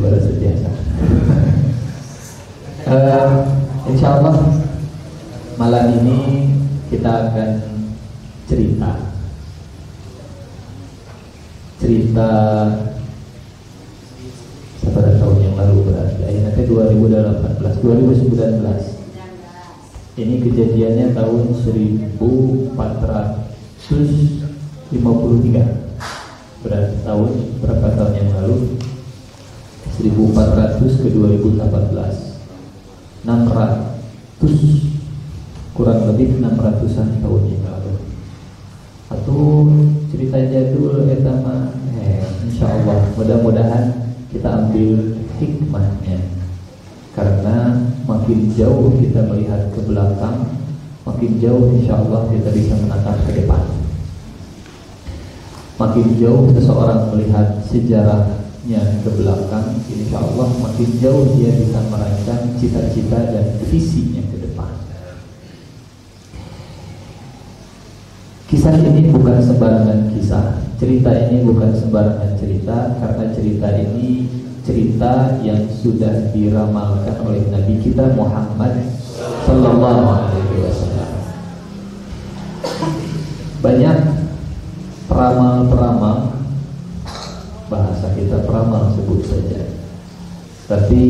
daripada setiasa. uh, insya Allah malam ini kita akan cerita. Cerita pada tahun yang lalu berarti. Nanti 2018 2019 ini kejadiannya tahun 1453 berarti tahun berapa tahun yang lalu 1400 ke 2018 600 kurang lebih 600an tahun yang lalu. Atau cerita jadul kita mah eh, insya Allah mudah-mudahan kita ambil hikmahnya. Karena makin jauh kita melihat ke belakang makin jauh insya Allah kita bisa menatap ke depan. Makin jauh seseorang melihat sejarahnya ke belakang, insya Allah makin jauh dia bisa merancang cita-cita dan visinya ke depan. Kisah ini bukan sembarangan kisah, cerita ini bukan sembarangan cerita, karena cerita ini cerita yang sudah diramalkan oleh Nabi kita Muhammad Sallallahu Alaihi Wasallam. Banyak peramal-peramal bahasa kita peramal sebut saja. Tapi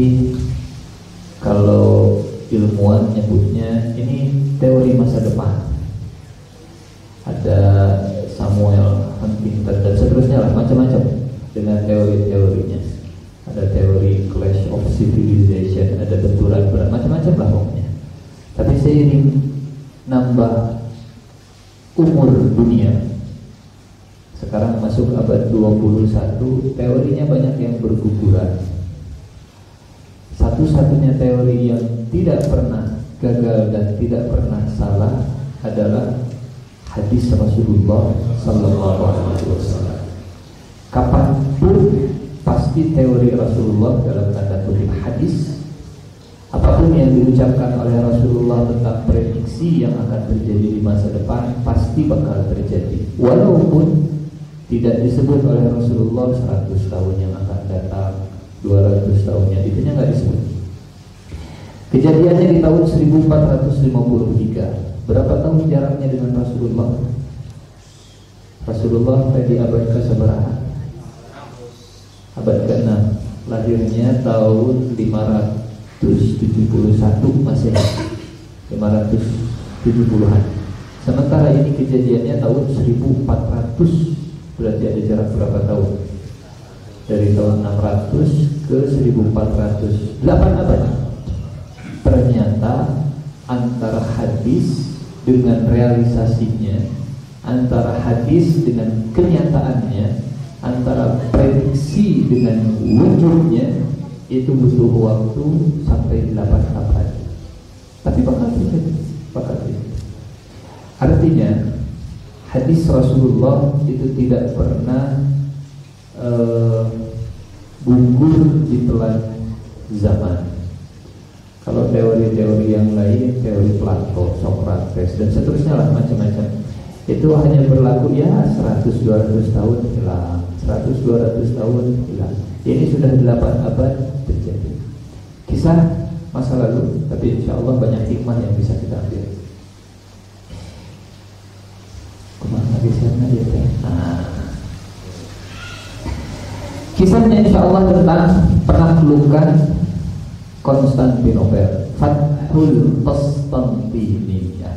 kalau ilmuwan nyebutnya ini teori masa depan. Ada Samuel Huntington dan seterusnya lah macam-macam dengan teori-teorinya. Ada teori clash of civilization ada benturan berat macam-macam lah pokoknya. Tapi seiring nambah umur dunia sekarang masuk abad 21 Teorinya banyak yang berguguran. Satu-satunya teori yang tidak pernah gagal dan tidak pernah salah Adalah hadis Rasulullah Sallallahu Alaihi Wasallam. Kapan pun pasti teori Rasulullah dalam tanda kutip hadis Apa pun yang diucapkan oleh Rasulullah tentang prediksi yang akan terjadi di masa depan Pasti bakal terjadi. Walaupun tidak disebut oleh Rasulullah 100 tahun yang akan datang 200 tahunnya. Itu nggak disebut. Kejadiannya di tahun 1453 berapa tahun jaraknya dengan Rasulullah? Rasulullah tadi abad ke seberapa abad ke-6 lahirnya tahun 571 masih 570-an sementara ini kejadiannya tahun 1400 berarti ada jarak berapa tahun? Dari tahun 600 ke 1400 8 abad ternyata antara hadis dengan realisasinya antara hadis dengan kenyataannya antara prediksi dengan wujudnya itu butuh waktu sampai 8 abad. Tapi bakal terjadi bakal terjadi. Artinya hadis Rasulullah itu tidak pernah uh, di telan zaman. Kalau teori-teori yang lain, teori Plato, Socrates dan seterusnya lah macam-macam. Itu hanya berlaku ya 100-200 tahun hilang, 100-200 tahun hilang. Ini sudah 8 abad terjadi. Kisah masa lalu, tapi insya Allah banyak hikmah yang bisa kita ambil. Kisahnya ya. Kisahnya insya Allah tentang penaklukan Konstantinopel Fathul Konstantinia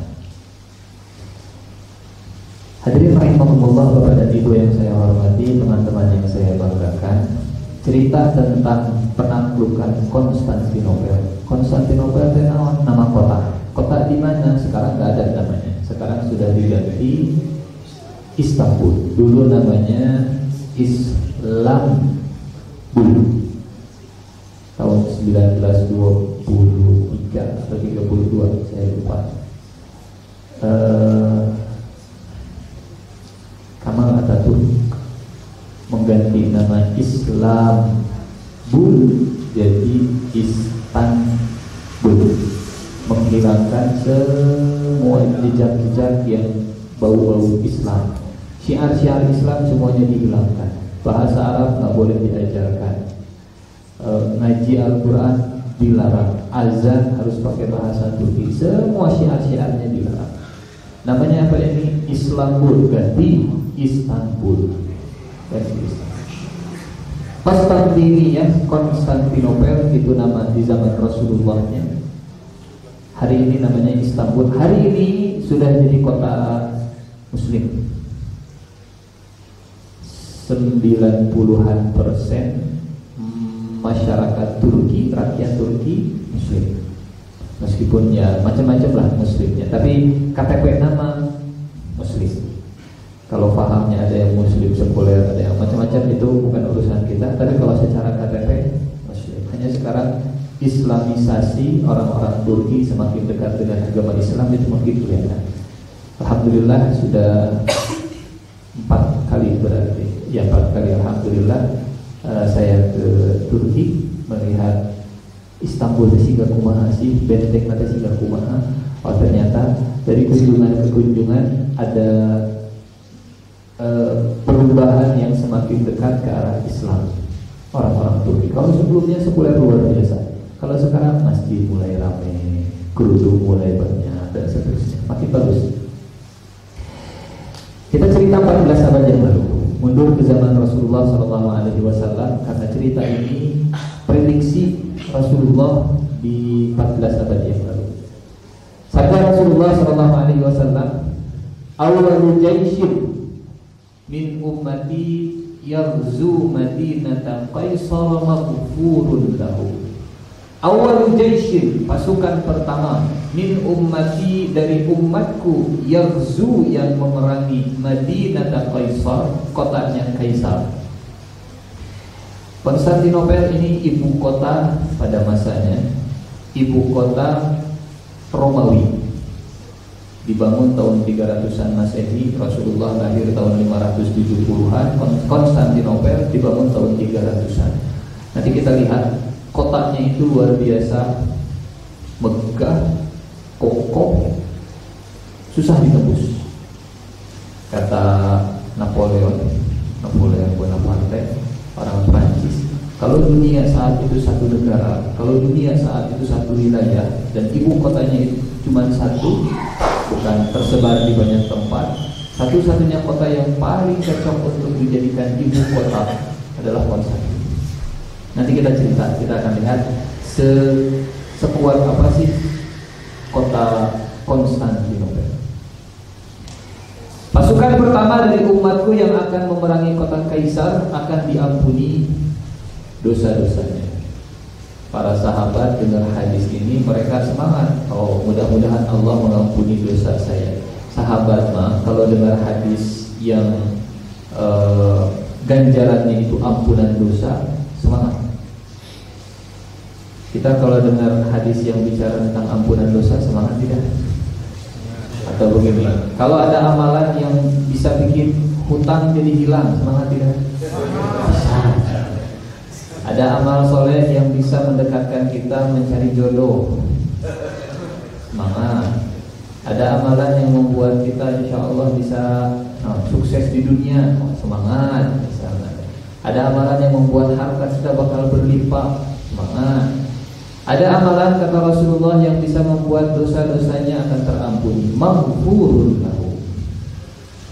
Hadirin rahimahumullah Bapak dan Ibu yang saya hormati Teman-teman yang saya banggakan Cerita tentang penaklukan Konstantinopel Konstantinopel itu nama kota. Kota di mana? Sekarang nggak ada namanya. Sekarang sudah diganti Istanbul. Dulu namanya Islam dulu tahun 1923 atau 32 saya lupa. Uh, Kamal Ataturk mengganti nama Islam Bul jadi Istanbul. Menghilangkan semua jejak-jejak yang bau-bau Islam Syiar-syiar Islam semuanya dihilangkan Bahasa Arab nggak boleh diajarkan e, ngaji Al-Quran dilarang, azan harus pakai bahasa Turki, semua syiar-syiarnya dilarang. Namanya apa ini? Islambul ganti Istanbul. Ganti Istanbul. ya Konstantinopel itu nama di zaman Rasulullahnya. Hari ini namanya Istanbul. Hari ini sudah jadi kota Muslim. 90-an persen masyarakat Turki, rakyat Turki Muslim. Meskipun ya macam-macam lah Muslimnya, tapi KTP nama Muslim. Kalau pahamnya ada yang Muslim sekuler, ada yang macam-macam itu bukan urusan kita. Tapi kalau secara KTP Muslim, hanya sekarang Islamisasi orang-orang Turki semakin dekat dengan agama Islam itu makin kelihatan. Alhamdulillah sudah empat kali berarti, ya empat kali Alhamdulillah uh, saya ke Turki melihat Istanbul sehingga kumaha sih benteng nanti sehingga kumaha oh ternyata dari kunjungan ke kunjungan ada uh, perubahan yang semakin dekat ke arah Islam. Orang-orang Turki. Kalau sebelumnya sebulan luar biasa. Kalau sekarang masjid mulai ramai kerudung mulai banyak dan seterusnya. Makin bagus kita cerita 14 abad yang lalu mundur ke zaman Rasulullah SAW karena cerita ini prediksi Rasulullah di 14 abad yang lalu. Sabda Rasulullah sallallahu alaihi wasallam, "Awwalu jaishin min ummati yaghzu madinata Qaisar maghfurun lahu." Awalu jaishin pasukan pertama min ummati dari umatku yaghzu yang memerangi Madinah Qaisar, kotanya Kaisar. Konstantinopel ini ibu kota pada masanya Ibu kota Romawi Dibangun tahun 300-an Masehi Rasulullah lahir tahun 570-an Konstantinopel dibangun tahun 300-an Nanti kita lihat Kotanya itu luar biasa. Megah Kokoh. Susah ditembus Kata Napoleon. Napoleon Bonaparte orang Prancis. Kalau dunia saat itu satu negara, kalau dunia saat itu satu wilayah dan ibu kotanya itu cuma satu, bukan tersebar di banyak tempat, satu-satunya kota yang paling cocok untuk dijadikan ibu kota adalah Konstantin. Nanti kita cerita, kita akan lihat se sekuat apa sih kota Konstantinopel. Pasukan pertama dari umatku yang akan memerangi kota Kaisar akan diampuni dosa-dosanya. Para sahabat dengar hadis ini mereka semangat. Oh, mudah-mudahan Allah mengampuni dosa saya. Sahabat mah kalau dengar hadis yang uh, ganjarannya itu ampunan dosa, semangat. Kita kalau dengar hadis yang bicara tentang ampunan dosa, semangat tidak? atau begini kalau ada amalan yang bisa bikin hutang jadi hilang semangat tidak? Bisa. Ada amal soleh yang bisa mendekatkan kita mencari jodoh. Semangat. Ada amalan yang membuat kita insya Allah bisa nah, sukses di dunia. Semangat. Misalnya ada amalan yang membuat harta kita bakal berlimpah semangat ada amalan kata Rasulullah yang bisa membuat dosa-dosanya akan terampuni. Maghfurun lahu.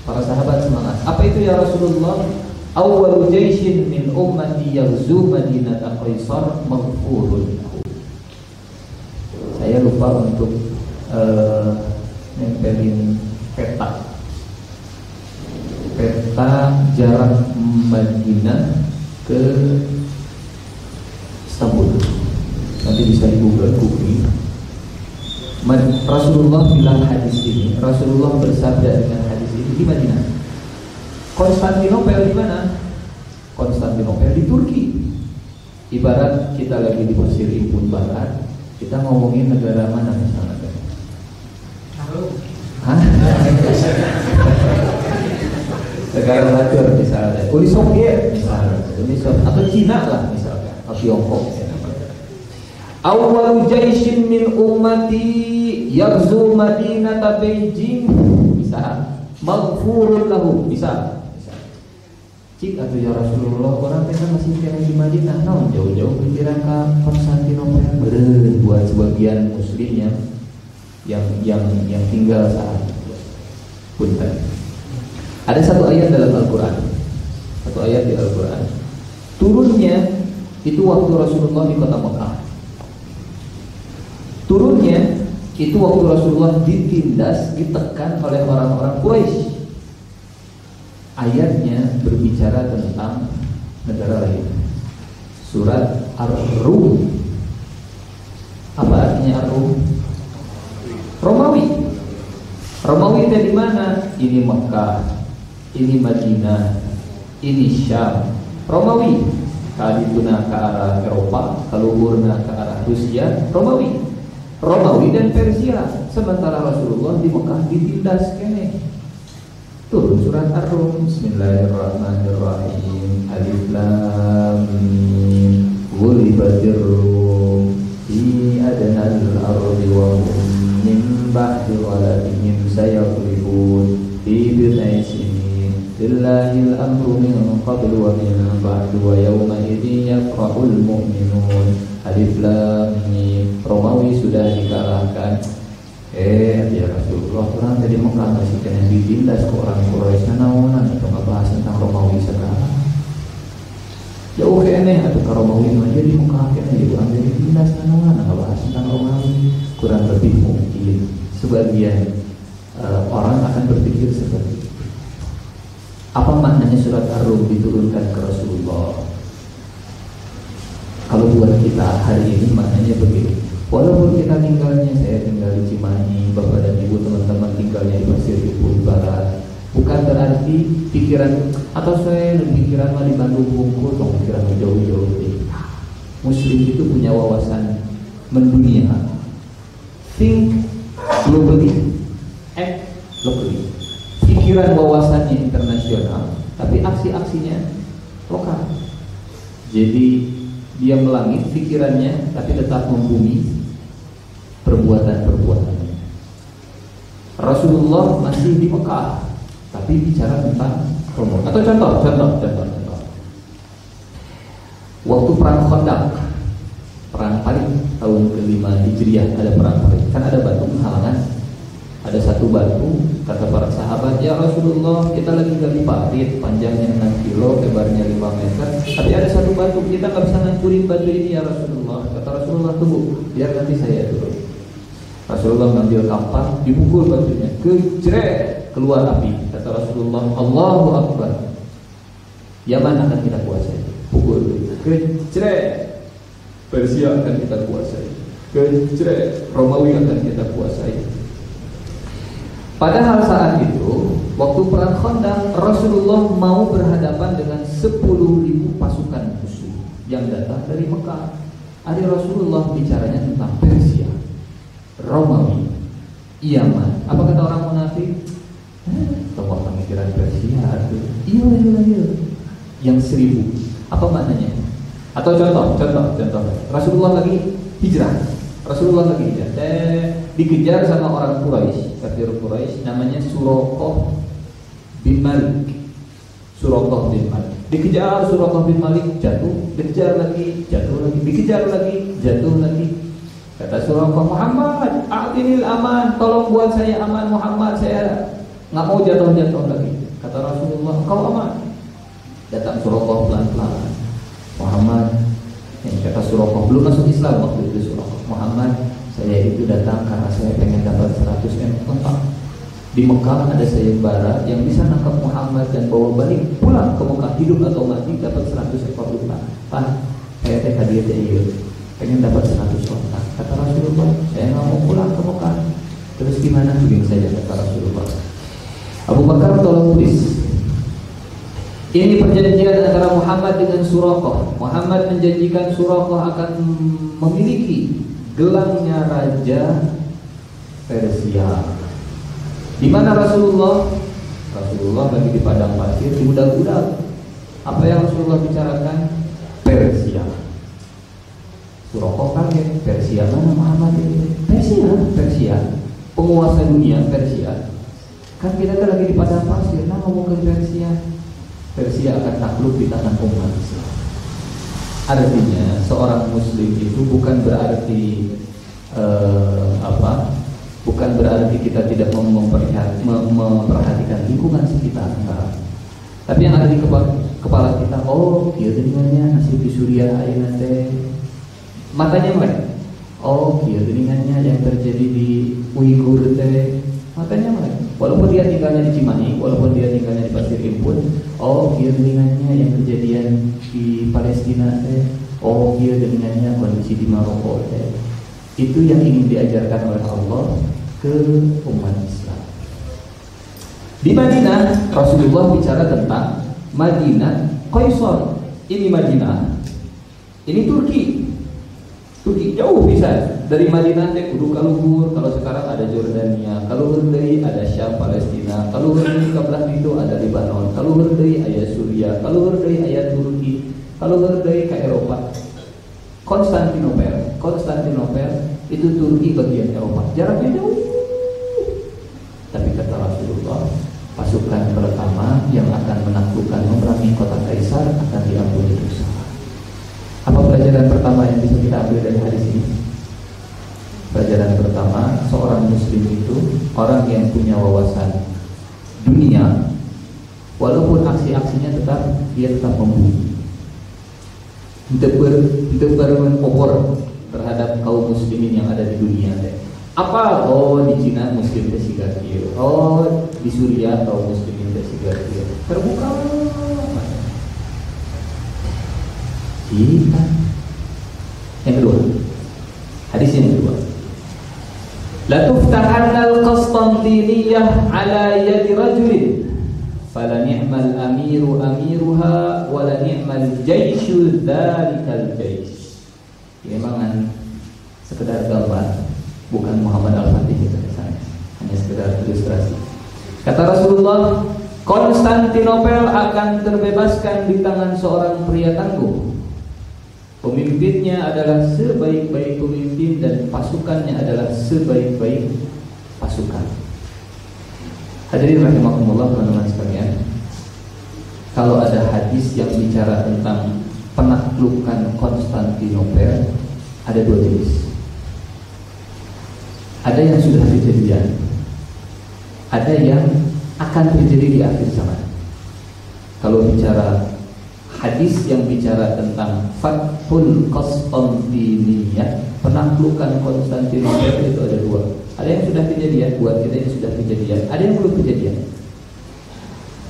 Para sahabat semangat. Apa itu ya Rasulullah? Awwalu jaishin min ummati yaghzu Madinah Qaisar maghfurun lahu. Saya lupa untuk uh, nempelin peta. Peta jarak Madinah ke Istanbul. Nanti bisa di Google googling Rasulullah bilang hadis ini Rasulullah bersabda dengan hadis ini di Madinah. Konstantinopel di mana? Konstantinopel di Turki. Ibarat kita lagi di Mesir Impun Barat Kita ngomongin negara mana misalnya? Hah? negara Major misalnya Uni Soviet misalnya Uni Soviet. Atau Cina lah misalnya atau Tiongkok. Awwalu jaishin min ummati yaghzu madinata Beijing. Bisa. Maghfurun lahu. Bisa. Cik atau ya Rasulullah orang teh masih kena di Madinah. Nah jauh-jauh pikiran ke Konstantinopel. Beren buat sebagian muslimnya yang yang yang tinggal saat punten. Ada satu ayat dalam Al-Qur'an. Satu ayat di Al-Qur'an. Turunnya itu waktu Rasulullah di kota Mekah. Turunnya itu waktu Rasulullah ditindas, ditekan oleh orang-orang Quraisy ayatnya berbicara tentang negara lain. Surat Ar-Rum. Apa artinya Ar-Rum? Romawi. Romawi di mana? Ini Mekah, ini Madinah, ini Syam. Romawi. Kadituna ke arah Eropa, kaluhurna ke arah Rusia, Romawi. Romawi dan Persia. Sementara Rasulullah di Mekah ditindas kene Turun surat Ar-Rum Bismillahirrahmanirrahim Alif Lam Mim Ghulibatir Rum Fi adnal ardi wa hum min ba'di Fi bidai qablu wa min ba'du wa yawma idhi yafrahul mu'minun Alif Lam Mim Romawi sudah Eh, ya Rasulullah, orang tadi Mekah masih kena ditindas ke orang Quraisy naonan atau nggak bahas tentang Romawi sekarang. Jauh aneh atau ke Romawi mah jadi Mekah kena jadi orang jadi tindas naonan nggak bahas tentang Romawi. Kurang lebih mungkin sebagian uh, orang akan berpikir seperti itu. Apa maknanya surat Ar-Rum diturunkan ke Rasulullah? Kalau buat kita hari ini maknanya begini Walaupun kita tinggalnya, saya tinggal di Cimahi, Bapak dan Ibu teman-teman tinggalnya di Pasir Ibu Barat, bukan berarti pikiran atau saya pikiran mah di Bandung Bungkul, pikiran jauh-jauh. Muslim itu punya wawasan mendunia. Think globally, act locally. Pikiran wawasannya internasional, tapi aksi-aksinya lokal. Jadi dia melangit pikirannya, tapi tetap membumi perbuatan-perbuatannya. Rasulullah masih di Mekah, tapi bicara tentang Ramadan. Atau contoh, contoh, contoh, contoh. Waktu perang Khandaq, perang paling tahun kelima Hijriah ada perang paling. Kan ada batu halangan. Ada satu batu, kata para sahabat, ya Rasulullah, kita lagi gali parit, panjangnya 6 kilo, lebarnya 5 meter. Tapi ada satu batu, kita nggak bisa ngancurin batu ini ya Rasulullah. Kata Rasulullah, tunggu, biar nanti saya turun. Rasulullah mengambil kampak, dipukul batunya, kejret keluar api. Kata Rasulullah, Allahu Akbar. Yaman akan kita kuasai. Pukul, kejret Persia akan kita kuasai. Kejret Romawi akan kita kuasai. Padahal saat itu, waktu perang Khandaq, Rasulullah mau berhadapan dengan 10.000 pasukan musuh yang datang dari Mekah. Ada Rasulullah bicaranya tentang Persia. Romawi, Yaman. Apa kata orang munafik? Eh, tokoh pemikiran Persia itu. Iya, iya, iya. Yang seribu. Apa maknanya? Atau contoh, contoh, contoh. Rasulullah lagi hijrah. Rasulullah lagi. Eh, dikejar sama orang Quraisy, kafir Quraisy, namanya Surokoh bin Malik. Surokoh bin Malik. Dikejar Surokoh bin Malik, jatuh. Dikejar lagi, jatuh lagi. Dikejar lagi, jatuh lagi. Kata Suraqah Muhammad, "A'tinil aman, tolong buat saya aman Muhammad, saya nggak mau jatuh-jatuh lagi." Kata Rasulullah, "Kau aman." Datang Suraqah pelan-pelan. Muhammad, kata Suraqah belum masuk Islam waktu itu Suraqah. Muhammad, saya itu datang karena saya pengen dapat 100 M tempat. Di Mekah ada sayembara yang bisa nangkap Muhammad dan bawa balik pulang ke Mekah hidup atau mati dapat 100 ekor unta. Pak, saya teh hadiah iya. pengen dapat 100 unta. Kata Rasulullah, saya nggak mau pulang ke Mekah. Terus gimana? Begini saja kata Rasulullah. Abu Bakar tolong tulis. Ini perjanjian antara Muhammad dengan Surakoh. Muhammad menjanjikan Surakoh akan memiliki gelangnya raja Persia. Di mana Rasulullah? Rasulullah lagi di padang pasir di budak-budak. Apa yang Rasulullah bicarakan? Persia. Surokoh kaget, Persia mana Muhammad ini? Persia, Persia, penguasa dunia Persia. Kan kita kan lagi di padang pasir, nah ke Persia. Persia akan takluk di tangan umat Islam. Artinya seorang Muslim itu bukan berarti uh, apa? Bukan berarti kita tidak memperhatikan lingkungan sekitar. Tapi yang ada di kepala, kita, oh, kia dengannya nasib di Suriah ayo nanti. Matanya mereka, oh, kia dengannya yang terjadi di Uighur teh. Matanya mereka. Walaupun dia tinggalnya di Cimahi, walaupun dia tinggalnya di Pasir Impun, oh dia dengannya yang kejadian di Palestina teh, oh dia dengannya kondisi di Maroko teh. Itu yang ingin diajarkan oleh Allah ke umat Islam. Di Madinah Rasulullah bicara tentang Madinah Qaisar. Ini Madinah. Ini Turki. Turki jauh bisa dari Madinah teh kudu kaluhur kalau sekarang ada Jordania kalau deui ada Syam Palestina kalau deui ke belah itu ada Lebanon kalau deui aya Suria kalau aya Turki kalau deui ke Eropa. Konstantinopel Konstantinopel itu Turki bagian Eropa. Jaraknya jauh tapi kata Rasulullah pasukan pertama yang akan menaklukkan memerangi kota Kaisar akan diampuni dosa. Apa pelajaran pertama yang bisa kita ambil dari hadis ini? Pelajaran pertama, seorang muslim itu orang yang punya wawasan dunia walaupun aksi-aksinya tetap dia tetap membunuh. Tidak ber, terhadap kaum muslimin yang ada di dunia. Apa? Oh di Cina muslim itu Oh di Suriah kaum muslimin itu Terbuka kita. Yang kedua, hadis yang kedua. La tuftahanna al-Qastantiniyah ala yadi rajulin fala ni'mal amiru amiruha wa la ni'mal jaishu sekedar gambar, bukan Muhammad Al-Fatih itu Hanya sekedar ilustrasi. Kata Rasulullah, Konstantinopel akan terbebaskan di tangan seorang pria tangguh Pemimpinnya adalah sebaik-baik pemimpin dan pasukannya adalah sebaik-baik pasukan. Hadirin rahimakumullah teman-teman sekalian. Kalau ada hadis yang bicara tentang penaklukan Konstantinopel, ada dua jenis. Ada yang sudah kejadian, ada yang akan terjadi di akhir zaman. Kalau bicara hadis yang bicara tentang Fathul Konstantiniyah penaklukan Konstantinopel itu ada dua. Ada yang sudah kejadian buat kita yang sudah kejadian. Ada yang belum kejadian.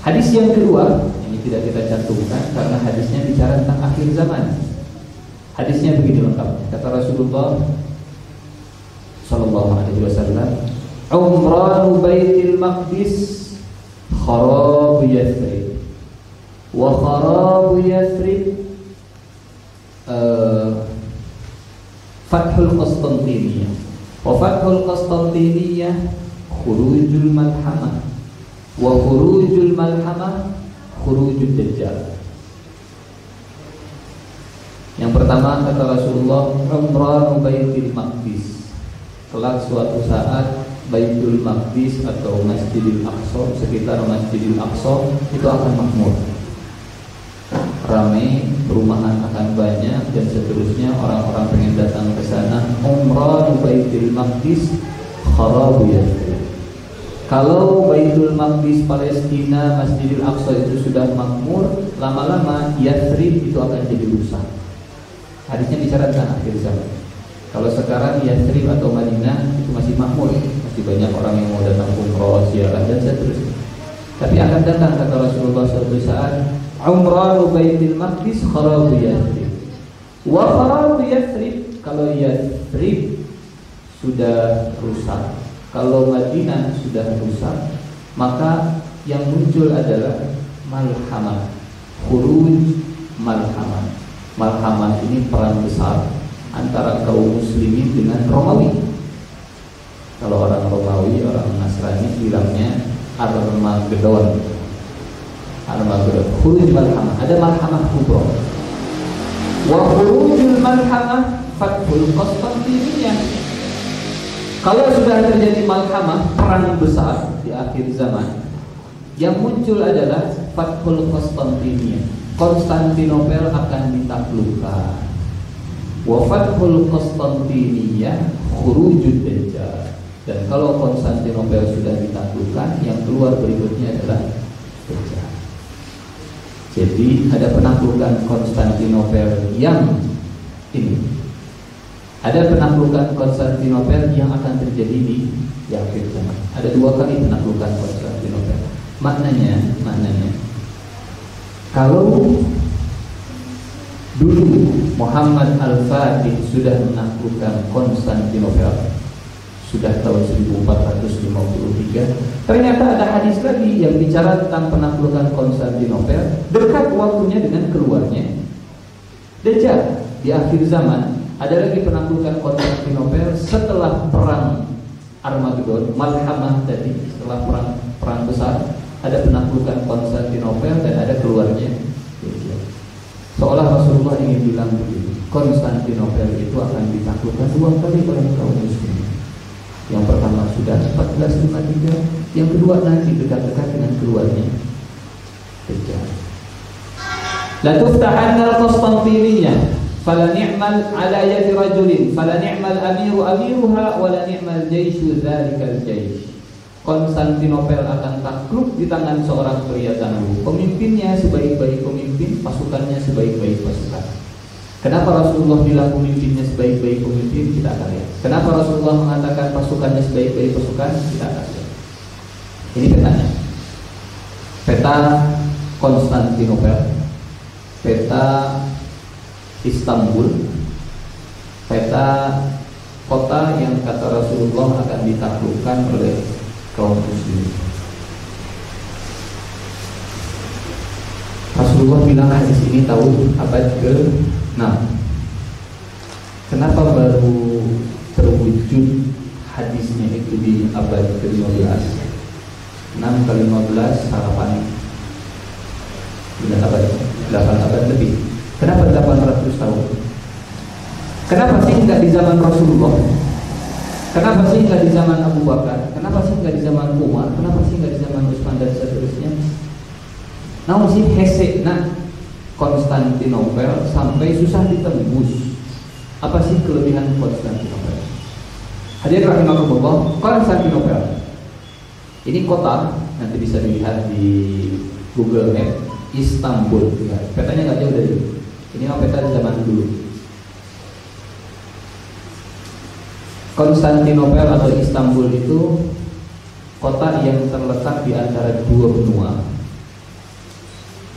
Hadis yang kedua ini tidak kita cantumkan karena hadisnya bicara tentang akhir zaman. Hadisnya begini lengkap. Kata Rasulullah Sallallahu Alaihi Wasallam Umranu Baitil Maqdis Kharab Yathrib wa kharabu Yathrib uh, Fathul Qastantiniyah wa Fathul Qastantiniyah khurujul malhamah wa khurujul malhamah khurujul dajjal. Yang pertama kata Rasulullah umrah Baitul Maqdis. Kelak suatu saat Baitul Maqdis atau Masjidil Aqsa sekitar Masjidil Aqsa itu akan makmur ramai, perumahan akan banyak dan seterusnya orang-orang pengen datang ke sana umrah di Baitul Maqdis kharabu Kalau Baitul Maqdis Palestina Masjidil Aqsa itu sudah makmur, lama-lama Yathrib itu akan jadi rusak. Hadisnya tentang akhir zaman. Kalau sekarang Yathrib atau Madinah itu masih makmur, masih banyak orang yang mau datang umroh, ziarah dan seterusnya. Tapi akan datang kata Rasulullah suatu saat Umrah Baitul Maqdis kharabu Yathrib. Wa kharabu Yathrib kalau Yathrib sudah rusak, kalau Madinah sudah rusak, maka yang muncul adalah malhamah, khuruj malhamah. Malhamah ini peran besar antara kaum muslimin dengan Romawi. Kalau orang Romawi, orang Nasrani bilangnya Armageddon Al-Maghrib Khuruj malhamah Ada malhamah kubro Wa khurujul malhamah Fathul Qastantiniyah Kalau sudah terjadi malhamah Perang besar di akhir zaman Yang muncul adalah Fathul Konstantinia. Konstantinopel akan ditaklukkan. Wa Fathul Konstantinia khurujud dajjal. Dan kalau Konstantinopel sudah ditaklukkan, yang keluar berikutnya adalah. Jadi ada penaklukan Konstantinopel yang ini. Ada penaklukan Konstantinopel yang akan terjadi di zaman. Ada dua kali penaklukan Konstantinopel. Maknanya, maknanya kalau dulu Muhammad Al-Fatih sudah menaklukkan Konstantinopel sudah tahun 1453 ternyata ada hadis lagi yang bicara tentang penaklukan Konstantinopel dekat waktunya dengan keluarnya Dajjal di akhir zaman ada lagi penaklukan Konstantinopel setelah perang Armageddon Malhamah tadi setelah perang perang besar. Ada penaklukan Konstantinopel dan ada keluarnya. Seolah Rasulullah ingin bilang begini Konstantinopel itu akan ditaklukkan dua kali oleh kaum muslimin yang pertama sudah 1453, yang kedua nanti dekat-dekat dengan keluarnya Dajjal. La tuftahanna al-Qastantiniyyah fala ni'mal ala yadi rajulin fala ni'mal amiru amiruha wala ni'mal jaishu dzalikal jaish. Konstantinopel akan takluk di tangan seorang pria tangguh. Pemimpinnya sebaik-baik pemimpin, pasukannya sebaik-baik pasukan. Kenapa Rasulullah bilang pemimpinnya sebaik-baik pemimpin? Kita akan lihat. Kenapa Rasulullah mengatakan pasukannya sebaik-baik pasukan? Kita akan lihat. Ini petanya. Peta Konstantinopel, peta Istanbul, peta kota yang kata Rasulullah akan ditaklukkan oleh kaum muslimin. Rasulullah bilang hadis ini tahu abad ke Nah, kenapa baru terwujud hadisnya itu di abad ke-15? 6 kali 15 harapan Sudah abad 8 abad lebih Kenapa 800 tahun? Kenapa sih enggak di zaman Rasulullah? Kenapa sih enggak di zaman Abu Bakar? Kenapa sih enggak di zaman Umar? Kenapa sih enggak di zaman Utsman dan seterusnya? Namun sih hesek nah Konstantinopel sampai susah ditembus. Apa sih kelebihan Konstantinopel? Hadirin rahimahullah, Konstantinopel. Ini kota nanti bisa dilihat di Google Map Istanbul. Ya, petanya nggak jauh dari ini. Ini peta zaman dulu. Konstantinopel atau Istanbul itu kota yang terletak di antara dua benua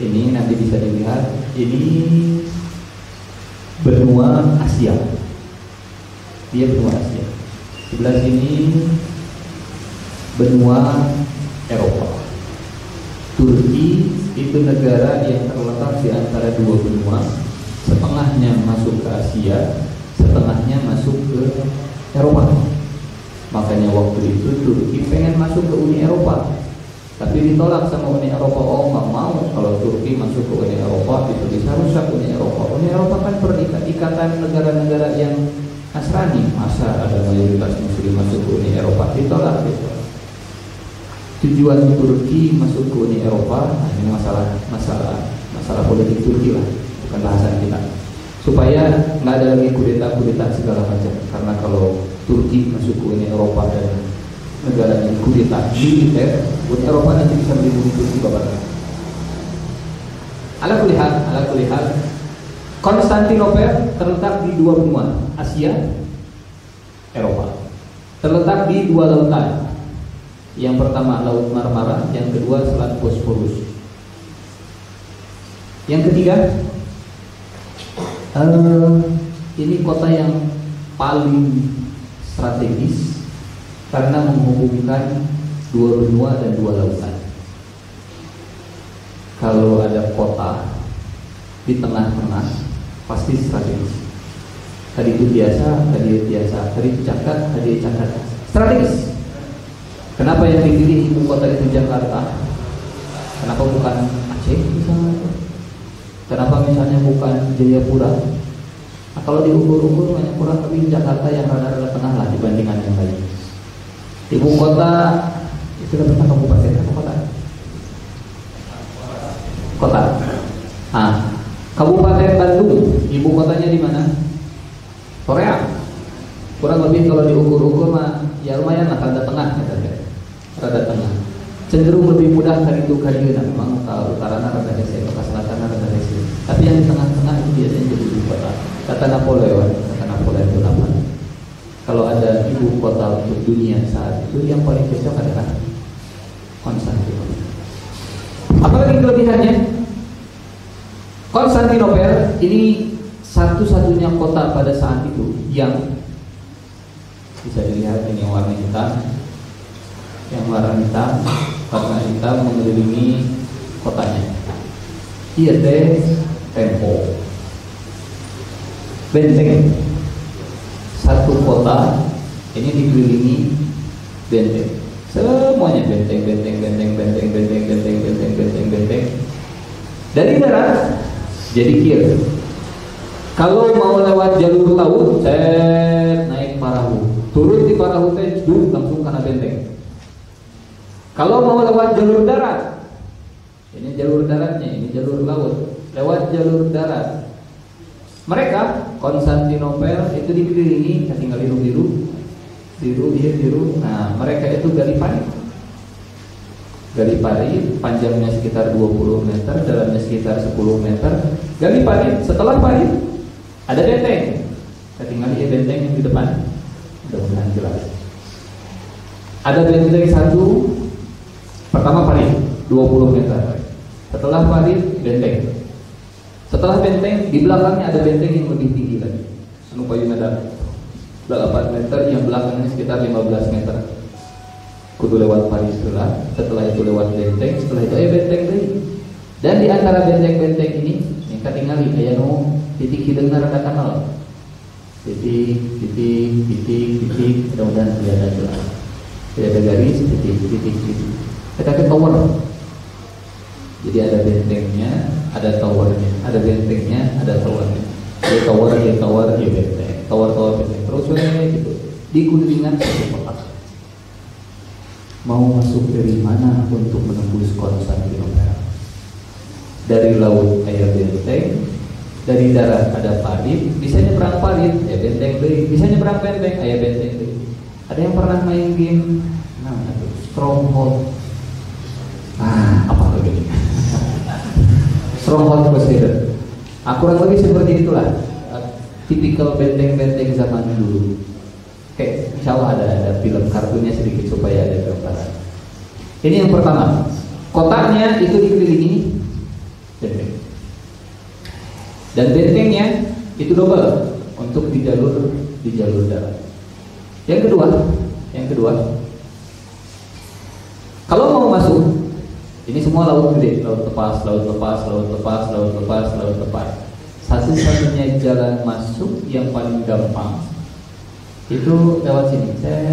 ini nanti bisa dilihat. Ini benua Asia. Dia benua Asia. Sebelah sini benua Eropa. Turki itu negara yang terletak di antara dua benua. Setengahnya masuk ke Asia setengahnya masuk ke Eropa. Makanya waktu itu Turki pengen masuk ke Uni Eropa tapi ditolak sama Uni Eropa, oh nggak mau kalau Turki masuk ke Uni Eropa itu bisa rusak Uni Eropa. Uni Eropa kan berikat ikatan negara-negara yang Nasrani, masa ada mayoritas Muslim masuk ke Uni Eropa ditolak gitu. Tujuan Turki masuk ke Uni Eropa, nah ini masalah masalah masalah politik Turki lah, bukan bahasan kita. Supaya nggak ada lagi kudeta-kudeta segala macam, karena kalau Turki masuk ke Uni Eropa dan negara yang kudeta militer Uni Eropa nanti bisa melindungi bapak. Ala kulihat ala kulihat Konstantinopel terletak di dua benua Asia Eropa. Terletak di dua lautan. Yang pertama Laut Marmara yang kedua Selat Bosporus yang ketiga uh, ini kota yang paling strategis karena menghubungkan dua benua dan dua lautan. Kalau ada kota di tengah-tengah pasti strategis. Tadi itu biasa, tadi biasa, tadi itu cakat, tadi cakat. Strategis. Kenapa yang dipilih ibu kota itu Jakarta? Kenapa bukan Aceh misalnya? Kenapa misalnya bukan Jayapura? Nah, kalau diukur-ukur banyak kurang lebih Jakarta yang rada-rada tengah lah dibandingkan yang lain. Ibu kota itu kan kabupaten apa kota? kota. Ah, Kabupaten Bandung, ibu kotanya di mana? Korea. Kurang lebih kalau diukur-ukur mah ya lumayan lah rada tengah ya, rada tengah. Cenderung lebih mudah dari itu kajian memang kalau utara rada hese, ke selatan rada hese. Tapi yang di tengah-tengah itu biasanya jadi ibu kota. Kata Napoleon, kata Napoleon Bonaparte. Kalau ada ibu kota untuk dunia saat itu yang paling cocok adalah Konstantinopel. Apalagi kelebihannya? Konstantinopel ini satu-satunya kota pada saat itu yang bisa dilihat ini warna hitam, yang warna hitam, warna hitam mengelilingi kotanya. Iya teh tempo, benteng. Satu kota ini dikelilingi benteng. Semuanya benteng, benteng, benteng, benteng, benteng, benteng, benteng, benteng, benteng. Dari darat jadi kir. Kalau mau lewat jalur laut, saya naik perahu. Turun di perahu teh langsung kena benteng. Kalau mau lewat jalur darat, ini jalur daratnya, ini jalur laut. Lewat jalur darat. Mereka Konstantinopel itu dikelilingi, tinggal biru-biru, biru, biru, biru. Nah, mereka itu Galipari. Galipari panjangnya sekitar 20 meter, dalamnya sekitar 10 meter. Galipari, setelah Pari ada benteng. Kita tinggal di benteng yang di depan. Mudah-mudahan jelas. Ada benteng satu, pertama Pari, 20 meter. Setelah Pari, benteng. Setelah benteng, di belakangnya ada benteng yang lebih tinggi Anu payung ada 8 meter, yang belakangnya sekitar 15 meter. Kudu lewat Parisula setelah itu lewat benteng setelah itu ayo benteng deh. Dan di antara benteng-benteng ini yang tinggali aya nu titik hideungna rada kanal titik titik titik titik mudah-mudahan tidak ada jelas. Tidak ada garis titik titik titik. Kita ke tower. Jadi ada bentengnya ada towernya ada bentengnya ada towernya ada tower ada tower ya benteng tower tower benteng terus gitu di kuningan satu kota mau masuk dari mana untuk menembus Konstantinopel? Dari laut air benteng, dari darat ada parit, bisa nyebrang parit, ya benteng deh, bisa nyebrang benteng, ayah benteng deh. Ada yang pernah main game, nah itu Stronghold. Ah, apa lagi ini? Stronghold Crusader. Aku kurang lebih seperti itulah, tipikal benteng-benteng zaman dulu. Oke, insya Allah ada ada film kartunnya sedikit supaya ada gambaran. Ini yang pertama, kotaknya itu dikelilingi benteng. Dan bentengnya itu double untuk di jalur di jalur darat. Yang kedua, yang kedua, kalau mau masuk, ini semua laut gede, laut lepas, laut lepas, laut lepas, laut lepas, laut lepas. Satu-satunya jalan masuk yang paling gampang itu lewat sini. Saya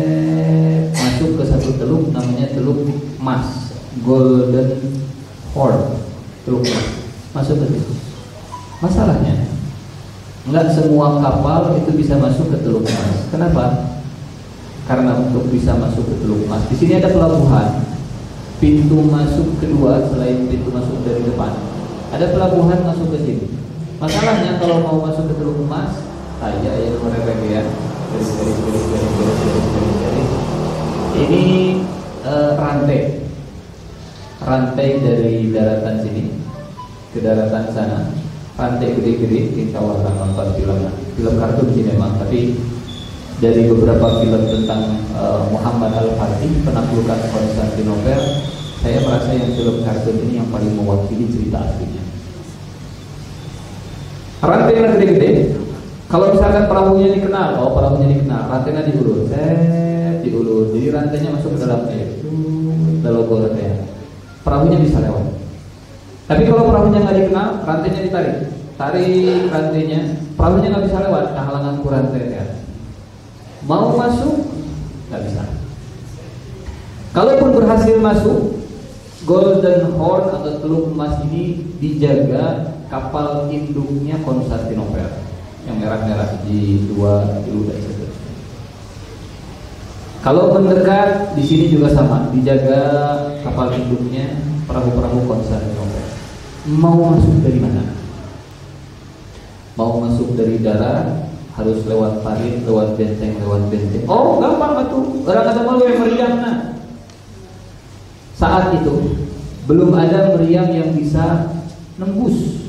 masuk ke satu teluk namanya teluk Mas Golden Horn. Teluk Mas. Masuk ke situ. Masalahnya nggak semua kapal itu bisa masuk ke teluk Mas. Kenapa? Karena untuk bisa masuk ke teluk Mas. Di sini ada pelabuhan pintu masuk kedua selain pintu masuk dari depan. Ada pelabuhan masuk ke sini. Masalahnya kalau mau masuk ke Teluk Emas, saya ya mereka ya. Garis garis garis garis garis garis garis garis. Ini uh, rantai. Rantai dari daratan sini ke daratan sana. Rantai gede-gede kita warna nonton film film kartun sih memang, tapi dari beberapa film tentang uh, Muhammad Al-Fatih penaklukan Konstantinopel saya merasa yang film kartun ini yang paling mewakili cerita aslinya rantai yang gede-gede kalau misalkan perahunya dikenal, oh perahunya dikenal, rantainya diulur, set diulur, jadi rantainya masuk ke dalam air, lalu rantai. Perahunya bisa lewat. Tapi kalau perahunya nggak dikenal, rantainya ditarik, tarik rantainya, perahunya nggak bisa lewat, nah halangan kurang ya. Mau masuk, nggak bisa. Kalaupun berhasil masuk, Golden Horn atau teluk emas ini dijaga kapal induknya Konstantinopel yang merah-merah di dua dulu dan seterusnya. Kalau mendekat di sini juga sama, dijaga kapal induknya perahu-perahu Konstantinopel. mau masuk dari mana? Mau masuk dari darat harus lewat parit, lewat benteng, lewat benteng. Oh, gampang itu. Orang kata mau meriam nah. Saat itu belum ada meriam yang bisa nembus.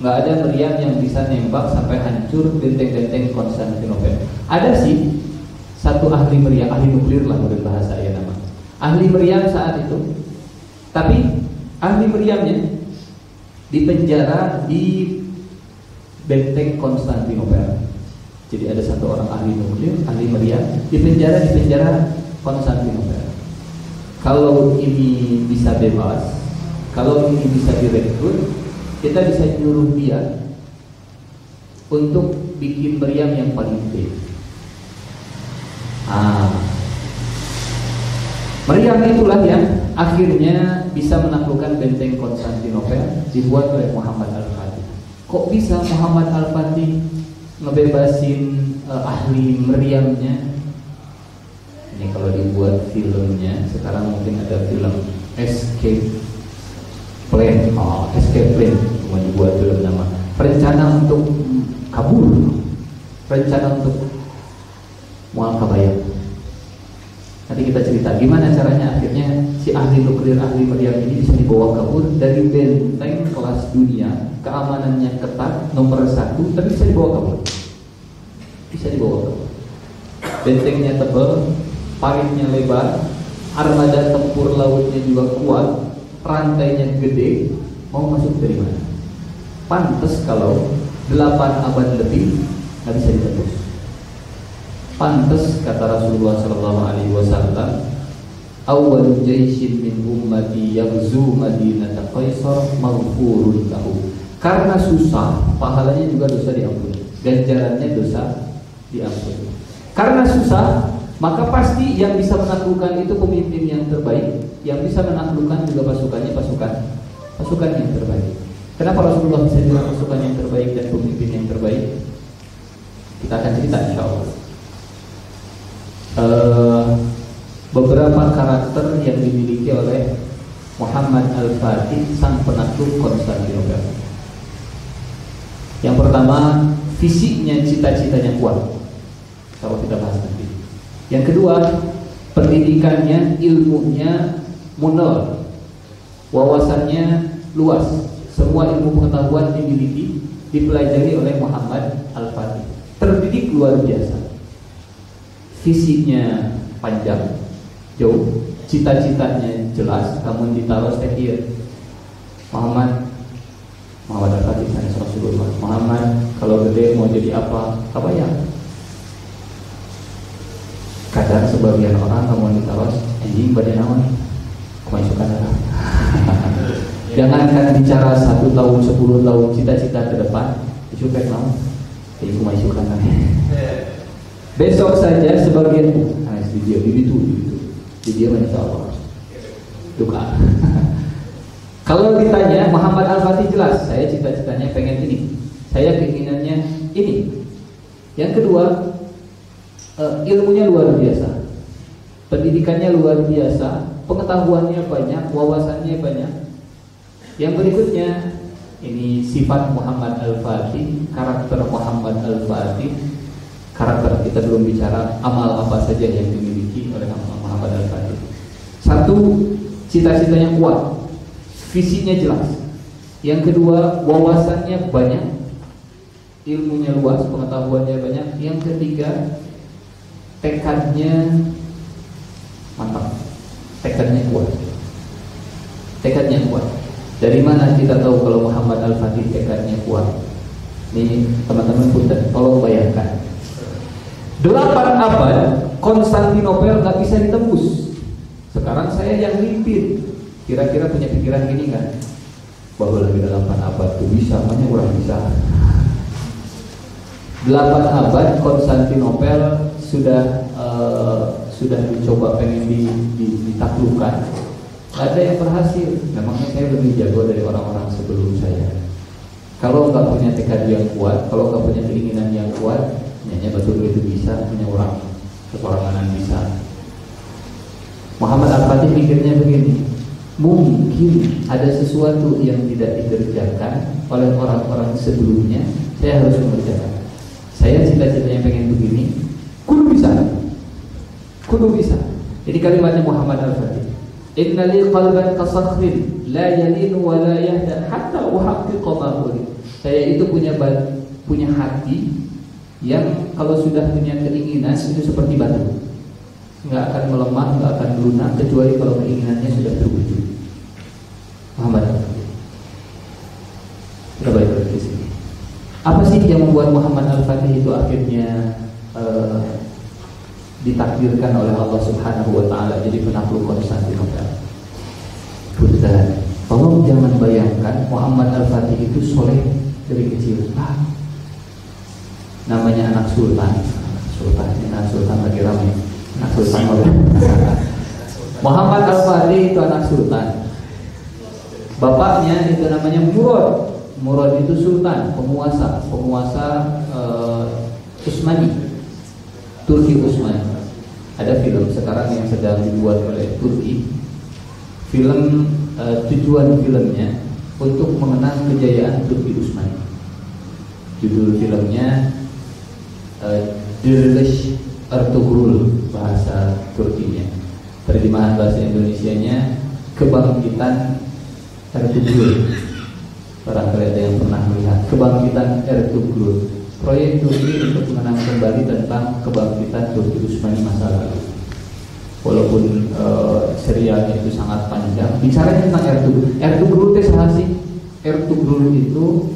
Nggak ada meriam yang bisa nembak sampai hancur benteng-benteng Konstantinopel. Ada sih satu ahli meriam, ahli nuklir lah menurut bahasa ya nama. Ahli meriam saat itu. Tapi ahli meriamnya dipenjara di benteng Konstantinopel. Jadi ada satu orang ahli nuklir, ahli meriam, di penjara di penjara Konstantinopel. Kalau ini bisa bebas, kalau ini bisa direkrut, kita bisa nyuruh dia untuk bikin meriam yang paling gede. Ah, meriam itulah yang akhirnya bisa menaklukkan benteng Konstantinopel dibuat oleh Muhammad Al-Fatih. Kok bisa Muhammad Al-Fatih ngebebasin uh, ahli meriamnya? Ini kalau dibuat filmnya, sekarang mungkin ada film Escape Plan, oh, Escape Plan, mau dibuat film nama. Rencana untuk kabur, rencana untuk mual kabayang. Nanti kita cerita gimana caranya akhirnya si ahli nuklir ahli meriam ini bisa dibawa kabur dari benteng kelas dunia. Keamanannya ketat nomor satu tapi bisa dibawa kabur. Bisa dibawa kabur. Bentengnya tebal paritnya lebar armada tempur lautnya juga kuat rantainya gede. Mau masuk dari mana? Pantas kalau delapan abad lebih nggak bisa ditembus Pantas kata Rasulullah Sallallahu Alaihi Wasallam, awal jaishin min ummati yaghzu madinata Qaisar maghfurun lahu. Karena susah, pahalanya juga dosa diampuni. Ganjarannya dosa diampuni. Karena susah, maka pasti yang bisa menaklukkan itu pemimpin yang terbaik. Yang bisa menaklukkan juga pasukannya pasukan pasukan yang terbaik. Kenapa Rasulullah bisa pasukan yang terbaik dan pemimpin yang terbaik? Kita akan cerita insya Allah uh, beberapa karakter yang dimiliki oleh Muhammad Al-Fatih sang penakluk Konstantinopel. Yang pertama, fisiknya cita-citanya kuat. Kalau kita bahas nanti. Yang kedua, pendidikannya, ilmunya munol. Wawasannya luas. Semua ilmu pengetahuan dimiliki, dipelajari oleh Muhammad Al-Fatih. Terdidik luar biasa visinya panjang, jauh, cita-citanya jelas, namun ditaruh setia. Muhammad Muhammad al-Fatih Rasulullah Muhammad kalau gede mau jadi apa? Apa ya? Kadang sebagian orang kamu ditaruh anjing badan naon kemasukan darah. Jangankan bicara satu tahun, sepuluh tahun, cita-cita ke depan, itu kayak jadi kemasukan Besok saja sebagian nah, dia begitu begitu. Jadi dia insya Allah duka. Kalau ditanya Muhammad Al Fatih jelas, saya cita-citanya pengen ini, saya keinginannya ini. Yang kedua, uh, ilmunya luar biasa, pendidikannya luar biasa, pengetahuannya banyak, wawasannya banyak. Yang berikutnya ini sifat Muhammad Al Fatih, karakter Muhammad Al Fatih karakter kita belum bicara amal apa saja yang dimiliki oleh Muhammad Al-Fatih. Satu cita-citanya kuat. Visinya jelas. Yang kedua wawasannya banyak. Ilmunya luas pengetahuannya banyak. Yang ketiga tekadnya mantap. Tekadnya kuat. Tekadnya kuat. Dari mana kita tahu kalau Muhammad Al-Fatih tekadnya kuat? Ini teman-teman punten tolong bayangkan Delapan abad Konstantinopel nggak bisa ditembus. Sekarang saya yang mimpin. Kira-kira punya pikiran gini kan? Bahwa lagi delapan abad itu bisa, hanya kurang bisa. Delapan abad Konstantinopel sudah uh, sudah dicoba pengen di, di, ditaklukkan. Ada yang berhasil. Memangnya saya lebih jago dari orang-orang sebelum saya. Kalau nggak punya tekad yang kuat, kalau nggak punya keinginan yang kuat, hanya betul itu bisa punya orang kekurangan bisa Muhammad Al-Fatih mikirnya begini mungkin ada sesuatu yang tidak dikerjakan oleh orang-orang sebelumnya, saya harus mengerjakan. Saya cita-citanya pengen begini, kudu bisa, kudu bisa. Ini kalimatnya Muhammad Al-Fatih. Inna li qalban kasakhrin la yalinu wa la yahda hatta uhaqqiqa Saya itu punya punya hati yang kalau sudah punya keinginan itu seperti batu nggak akan melemah, nggak akan lunak kecuali kalau keinginannya sudah terwujud. Muhammad. Itu di sini. Apa sih yang membuat Muhammad Al-Fatih itu akhirnya uh, ditakdirkan oleh Allah Subhanahu wa taala jadi penakluk Konstantinopel? Punten. Tolong jangan bayangkan Muhammad Al-Fatih itu soleh dari kecil. Ah, namanya anak sultan. Sultan, ini anak sultan lagi ramai anak sultan Muhammad Al-Fadli itu anak sultan. Bapaknya itu namanya Murad. Murad itu sultan penguasa. Penguasa uh, Utsmani Turki Utsmani ada film sekarang yang sedang dibuat oleh Turki. Film uh, tujuan filmnya untuk mengenang kejayaan Turki Utsmani judul filmnya uh, Dirilish Ertugrul bahasa Turkinya. Terjemahan bahasa Indonesianya kebangkitan Ertugrul. Barangkali ada yang pernah melihat kebangkitan Ertugrul. Proyek Turki untuk mengenang kembali tentang kebangkitan Turki Utsmani masa lalu. Walaupun uh, serialnya itu sangat panjang, bicara tentang Ertugrul. Ertugrul itu sih? Ertugrul itu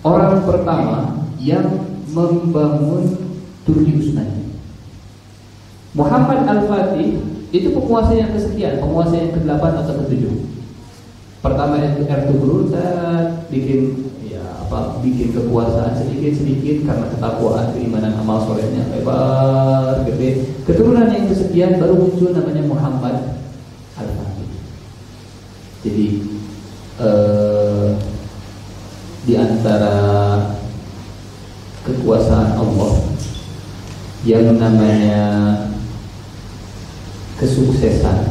orang pertama yang membangun Turki Utsmani. Muhammad Al-Fatih itu penguasa yang kesekian, penguasa yang ke-8 atau ke-7. Pertama Ertugrul bikin ya apa bikin kekuasaan sedikit-sedikit karena ketakwaan, keimanan amal solehnya lebar, gede. Keturunan yang kesekian baru muncul namanya Muhammad Al-Fatih. Jadi eh, di antara kekuasaan Allah yang namanya kesuksesan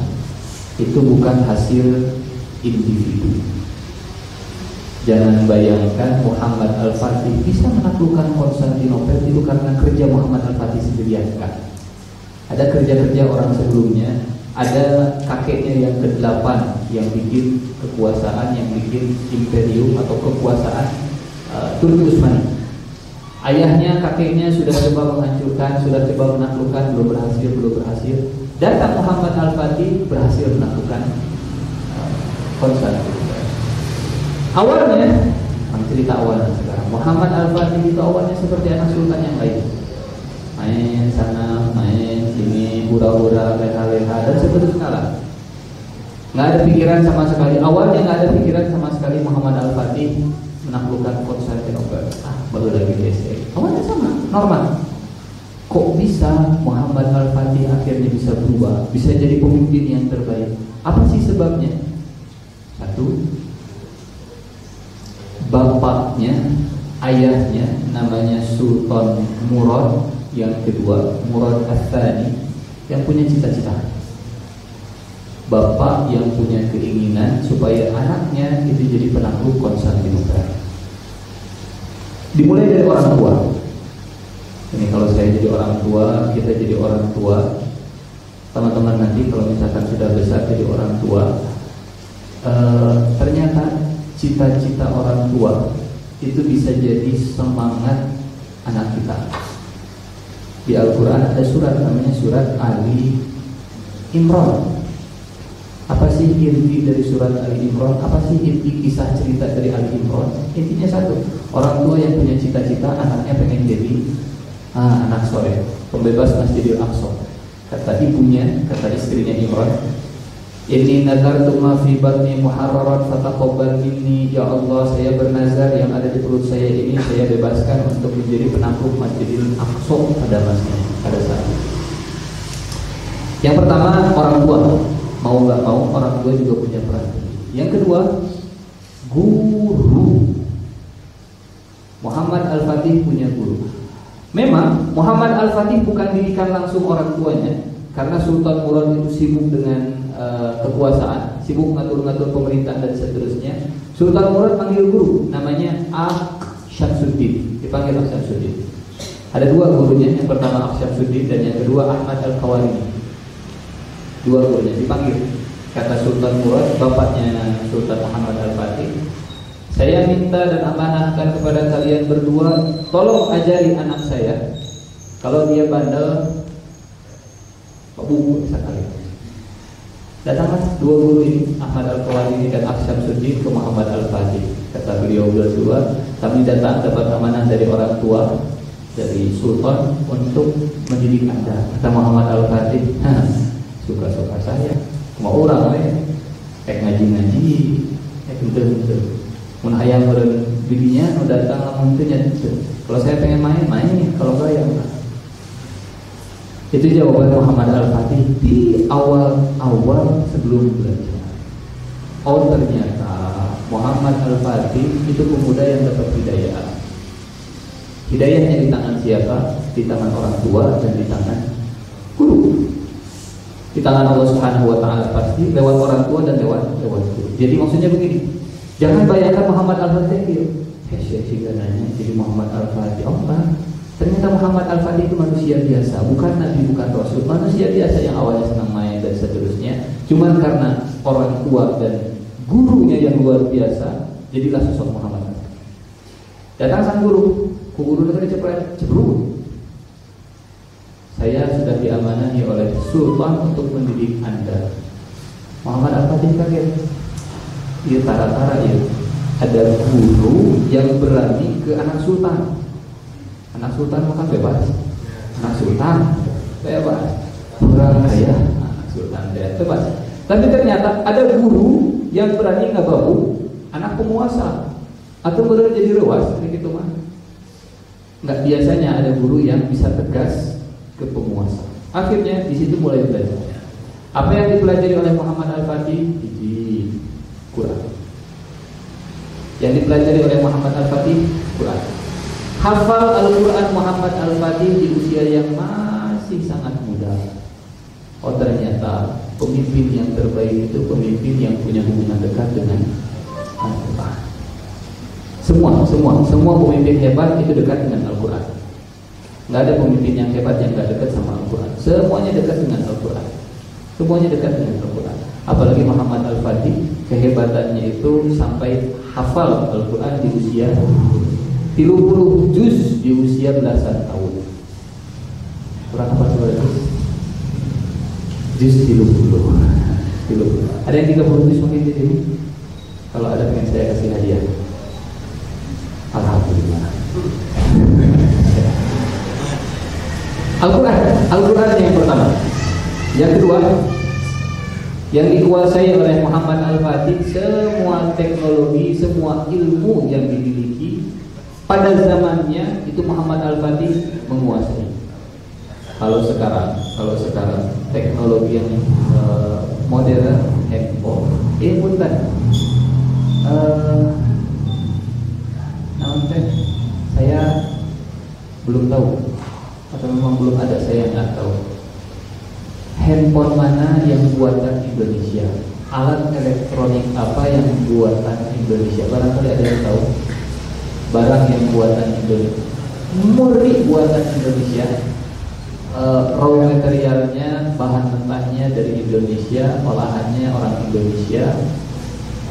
itu bukan hasil individu. Jangan bayangkan Muhammad Al-Fatih bisa menaklukkan Konstantinopel itu karena kerja Muhammad Al-Fatih sendirian kan. Ada kerja-kerja orang sebelumnya, ada kakeknya yang ke-8 yang bikin kekuasaan, yang bikin imperium atau kekuasaan uh, Turki Utsmani. Ayahnya, kakeknya sudah coba menghancurkan, sudah coba menaklukkan, belum berhasil, belum berhasil Datang Muhammad Al-Fatih berhasil uh, konser. Awalnya, cerita awalnya sekarang. Muhammad Al-Fatih itu awalnya seperti anak sultan yang lain. Main sana, main sini, hura-hura, leha-leha, dan seterusnya lah. Nggak ada pikiran sama sekali. Awalnya nggak ada pikiran sama sekali Muhammad Al-Fatih menaklukkan Konstantinopel. Baru lagi DC. Awalnya sama, normal kok bisa Muhammad Al-Fatih akhirnya bisa berubah, bisa jadi pemimpin yang terbaik? Apa sih sebabnya? Satu, bapaknya, ayahnya namanya Sultan Murad, yang kedua Murad Athani yang punya cita-cita. Bapak yang punya keinginan supaya anaknya itu jadi penakluk Konstantinopel. Dimulai dari orang tua. Ini kalau saya jadi orang tua, kita jadi orang tua. Teman-teman nanti kalau misalkan sudah besar jadi orang tua, e, ternyata cita-cita orang tua itu bisa jadi semangat anak kita. Di Al-Quran ada surat namanya surat Ali Imran. Apa sih inti dari surat Ali Imran? Apa sih inti kisah cerita dari Ali Imran? Intinya satu, orang tua yang punya cita-cita anaknya pengen jadi ah, anak sore pembebas Masjidil Aqsa kata ibunya kata istrinya Imran ini nazar ma fi batni muharrarat fataqabbal minni ya Allah saya bernazar yang ada di perut saya ini saya bebaskan untuk menjadi penakluk Masjidil Aqsa pada masanya pada saat. Yang pertama orang tua mau nggak mau orang tua juga punya peran. Yang kedua guru Muhammad Al-Fatih punya guru. Memang Muhammad Al-Fatih bukan didikan langsung orang tuanya karena Sultan Murad itu sibuk dengan uh, kekuasaan sibuk ngatur-ngatur pemerintah dan seterusnya. Sultan Murad panggil guru, namanya Ah Syamsuddin, dipanggil Ah Syamsuddin. Ada dua gurunya, yang pertama Ah Syamsuddin dan yang kedua Ahmad Al Khawarizmi. Dua gurunya dipanggil. Kata Sultan Murad, bapaknya Sultan Muhammad Al Fatih, saya minta dan amanahkan kepada kalian berdua, tolong ajari anak saya. Kalau dia bandel, buku sekali. Datanglah dua guru ini, Ahmad al ini dan Aksyam Suji ke Muhammad Al-Fatih. Kata beliau berdua, kami datang dapat amanah dari orang tua, dari Sultan untuk mendidik anda. Kata Muhammad Al-Fatih, suka-suka saya, mau orang ya, kayak ngaji-ngaji, kayak gitu-gitu. Mun ayam beren bibinya, datang lamun itu Kalau saya pengen main, main. Kalau enggak ya enggak. Itu jawaban Muhammad Al-Fatih di awal-awal sebelum belajar. Oh ternyata Muhammad Al-Fatih itu pemuda yang dapat hidayah. Hidayahnya di tangan siapa? Di tangan orang tua dan di tangan guru. Di tangan Allah Subhanahu wa taala pasti lewat orang tua dan lewat lewat guru. Jadi maksudnya begini. Jangan bayangkan Muhammad Al-Fatih. Eh, sih nanya jadi Muhammad Al-Fatih. Oh, enggak Ternyata Muhammad Al-Fatih itu manusia biasa, bukan nabi, bukan rasul, manusia biasa yang awalnya senang main dan seterusnya. Cuma karena orang tua dan gurunya yang luar biasa, jadilah sosok Muhammad. Datang sang guru, ku guru negeri cepat cebrut. Saya sudah diamanahi oleh Sultan untuk mendidik Anda. Muhammad Al-Fatih kaget. Iya tara-tara ya. Ada guru yang berani ke anak sultan Anak sultan makan bebas. Anak sultan bebas. Orang kaya anak sultan bebas. Tapi ternyata ada guru yang berani nggak bau anak penguasa atau benar jadi rewas gitu mah. Nggak biasanya ada guru yang bisa tegas ke penguasa. Akhirnya di situ mulai belajar. Apa yang dipelajari oleh Muhammad Al-Fatih? Di Quran. Yang dipelajari oleh Muhammad Al-Fatih? Quran hafal Al-Quran Muhammad Al-Fatih di usia yang masih sangat muda. Oh ternyata pemimpin yang terbaik itu pemimpin yang punya hubungan dekat dengan Al-Quran. Semua, semua, semua pemimpin hebat itu dekat dengan Al-Quran. Nggak ada pemimpin yang hebat yang nggak dekat sama Al-Quran. Semuanya dekat dengan Al-Quran. Semuanya dekat dengan Al-Quran. Apalagi Muhammad Al-Fatih, kehebatannya itu sampai hafal Al-Quran di usia 30 juz di usia belasan tahun. Kurang apa coba itu? Juz 30. 30. Ada yang 30 juz mungkin di sini? Kalau ada pengen saya kasih hadiah. Alhamdulillah. Al-Quran, Al-Quran yang pertama. Yang kedua, yang dikuasai oleh Muhammad Al-Fatih semua teknologi, semua ilmu yang dimiliki pada zamannya itu Muhammad Al-Fatih menguasai. Kalau sekarang, kalau sekarang teknologi yang uh, modern handphone, eh punten. Uh, teh saya belum tahu atau memang belum ada saya nggak tahu. Handphone mana yang buatan Indonesia? Alat elektronik apa yang buatan Indonesia? Barangkali ada yang tahu. Barang yang buatan Indonesia. Murni buatan Indonesia. Uh, raw materialnya bahan mentahnya dari Indonesia olahannya orang Indonesia.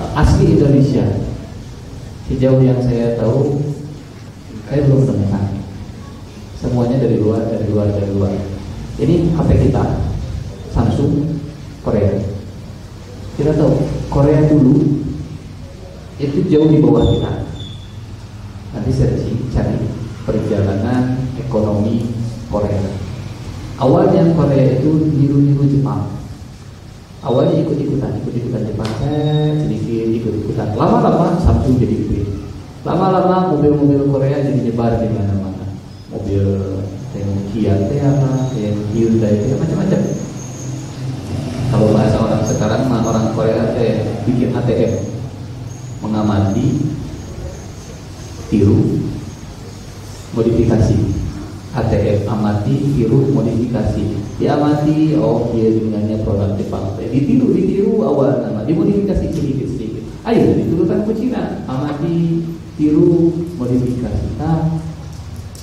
Uh, asli Indonesia. Sejauh yang saya tahu saya belum menemukan semuanya dari luar dari luar dari luar ini HP kita Samsung Korea kita tahu Korea dulu itu jauh di bawah kita nanti saya cari perjalanan ekonomi Korea. Awalnya Korea itu niru-niru Jepang. Awalnya ikut-ikutan, ikut-ikutan Jepang, saya sedikit ikut-ikutan. Lama-lama Samsung jadi gede. Lama-lama mobil-mobil Korea jadi nyebar di mana-mana. Mobil yang Kia apa, yang Hyundai, macam-macam. Kalau bahasa orang sekarang, orang Korea kayak bikin ATM, mengamati tiru modifikasi. ATM amati tiru modifikasi. Diamati oh dia dengannya produk Jepang ditiru ditiru awal nama. Dimodifikasi sedikit sedikit. Ayo diturunkan ke Cina. Amati tiru modifikasi. Kita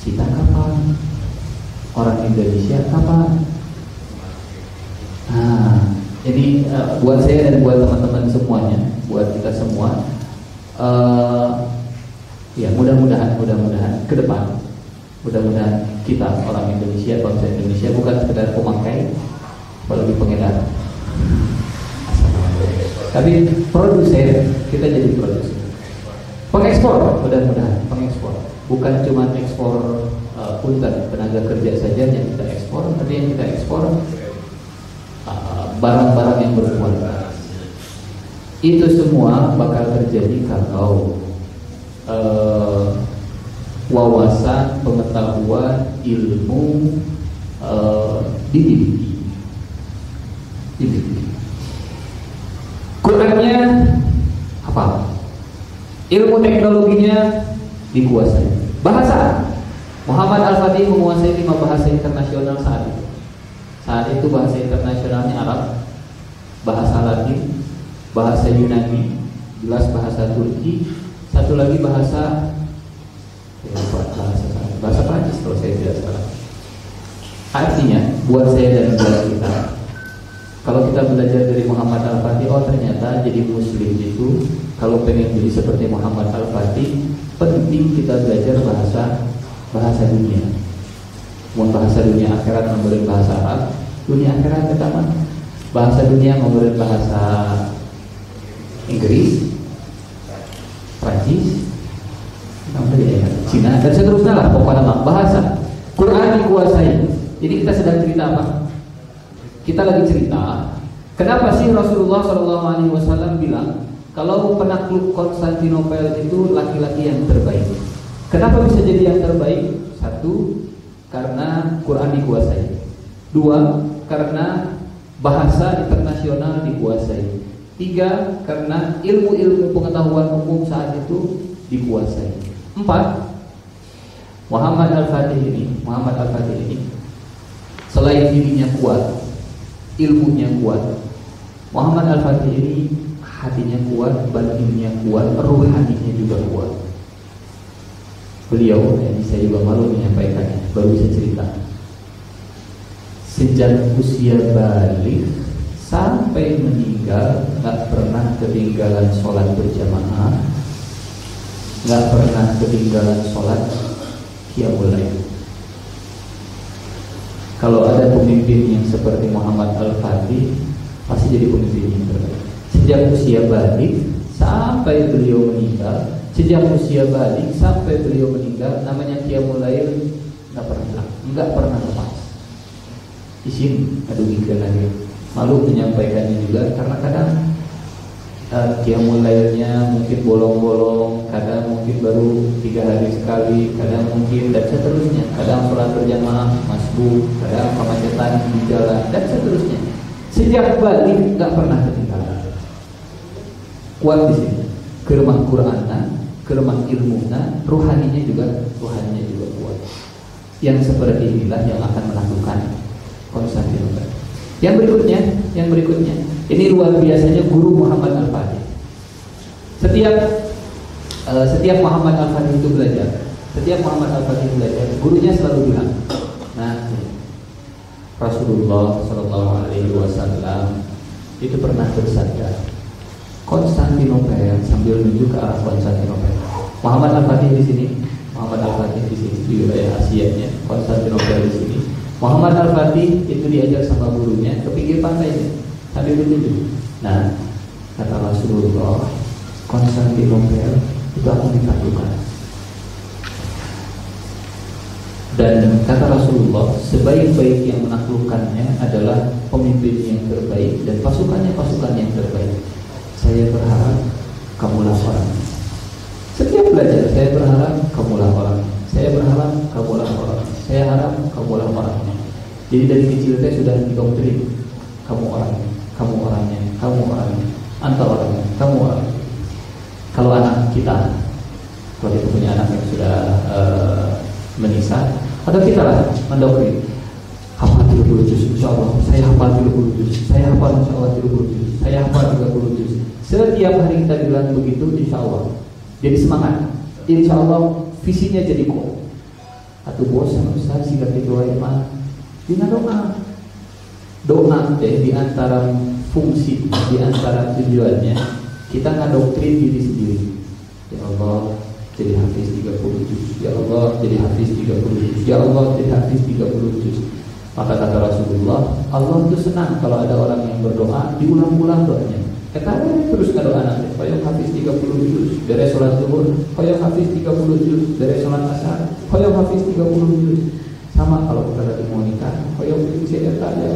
kita kapan? Orang Indonesia kapan? Nah jadi uh, buat saya dan buat teman-teman semuanya buat kita semua uh, ya mudah-mudahan mudah-mudahan ke depan mudah-mudahan kita orang Indonesia bangsa Indonesia bukan sekedar pemakai apalagi pengedar tapi produsen kita jadi produsen. Pengekspor mudah-mudahan pengekspor. Bukan cuma ekspor uh, punten tenaga kerja saja yang kita ekspor tapi yang kita ekspor uh, barang-barang uh, yang berkualitas itu semua bakal terjadi kalau uh, wawasan, pengetahuan, ilmu uh, dididik. Dididik. Qurannya apa? Ilmu teknologinya dikuasai. Bahasa Muhammad Al-Fatih menguasai lima bahasa internasional saat itu. Saat itu bahasa internasionalnya Arab, bahasa Latin, bahasa Yunani, jelas bahasa Turki, satu lagi bahasa ya, bahasa bahasa Prancis kalau saya tidak salah. Artinya buat saya dan buat kita kalau kita belajar dari Muhammad Al-Fatih, oh ternyata jadi muslim itu kalau pengen jadi seperti Muhammad Al-Fatih, penting kita belajar bahasa bahasa dunia. Mau bahasa dunia akhirat memberi bahasa Arab, dunia akhirat pertama bahasa dunia memberi bahasa Inggris, Prancis, ya, Cina dan seterusnya lah pokoknya bahasa Quran dikuasai. Jadi kita sedang cerita apa? Kita lagi cerita kenapa sih Rasulullah Shallallahu Alaihi Wasallam bilang kalau penakluk Konstantinopel itu laki-laki yang terbaik. Kenapa bisa jadi yang terbaik? Satu, karena Quran dikuasai. Dua, karena bahasa internasional dikuasai. Tiga, karena ilmu-ilmu pengetahuan umum saat itu dikuasai. Empat, Muhammad Al-Fatih ini, Muhammad Al-Fatih ini selain dirinya kuat, ilmunya kuat. Muhammad Al-Fatih ini hatinya kuat, batinnya kuat, ruhaninya juga kuat. Beliau, ini saya juga malu menyampaikannya, baru bisa cerita. Sejak usia balik sampai meninggal nggak pernah ketinggalan sholat berjamaah, nggak pernah ketinggalan sholat mulai. Kalau ada pemimpin yang seperti Muhammad Al-Fatih Pasti jadi pemimpin yang terbaik Sejak usia balik Sampai beliau meninggal Sejak usia balik sampai beliau meninggal Namanya mulai nggak pernah nggak pernah lepas. Di sini mikir lagi Malu menyampaikannya juga Karena kadang uh, mulainya mungkin bolong-bolong kadang mungkin baru tiga hari sekali kadang mungkin dan seterusnya. Kadang sholat berjamaah masbuk kadang kemacetan di jalan dan seterusnya. Sejak balik nggak pernah ketinggalan. Kuat di sini. Ke rumah ke rumah ilmunya ruhaninya juga ruhaninya juga kuat yang seperti inilah yang akan melakukan Konstantinopel yang berikutnya yang berikutnya ini luar biasanya guru Muhammad Al-Fatih. Setiap uh, setiap Muhammad Al-Fatih itu belajar, setiap Muhammad Al-Fatih belajar, gurunya selalu bilang, nah Rasulullah Shallallahu Alaihi Wasallam itu pernah bersabda, Konstantinopel sambil menuju ke arah Konstantinopel. Muhammad Al-Fatih di sini, Muhammad Al-Fatih di sini di wilayah Asia-nya, Konstantinopel di sini. Muhammad Al-Fatih itu diajak sama gurunya ke pinggir pantai tapi begitu. Nah, kata Rasulullah, Konstantinopel itu akan ditaklukkan. Dan kata Rasulullah, sebaik-baik yang menaklukkannya adalah pemimpin yang terbaik dan pasukannya pasukan yang terbaik. Saya berharap kamulah orang. Setiap belajar, saya berharap kamulah orang. Saya berharap kamulah orang. Saya harap kamulah orangnya. Jadi dari kecil saya sudah didoktrin kamu orangnya kamu orangnya, kamu orangnya, anta orangnya, kamu orangnya. Kalau anak kita, kalau kita punya anak yang sudah uh, menikah, Ada kita lah mendoktrin. Hafal 30 juz, insya Allah. Saya hafal 30 juz. Saya hafal insya Allah 30 juz. Saya hafal 30 juz. Setiap hari kita bilang begitu, insya Allah. Jadi semangat. Insya Allah visinya jadi kok. Atau bosan Ustaz ganti doa iman. Dina doa. Doa deh di antara fungsi, di antara tujuannya kita ngadoktrin diri sendiri. Ya Allah, jadi hafiz 30 juz. Ya Allah, jadi hafiz 30 juz. Ya Allah, jadi hafiz 30 juz. Maka kata Rasulullah, Allah itu senang kalau ada orang yang berdoa diulang-ulang doanya. Kata terus doa nanti, Koyong hafiz 30 juz dari sholat zuhur, koyong hafiz 30 juz dari sholat asar, koyong hafiz 30 juz. Sama kalau kita lagi mau nikah, koyong si eta ya.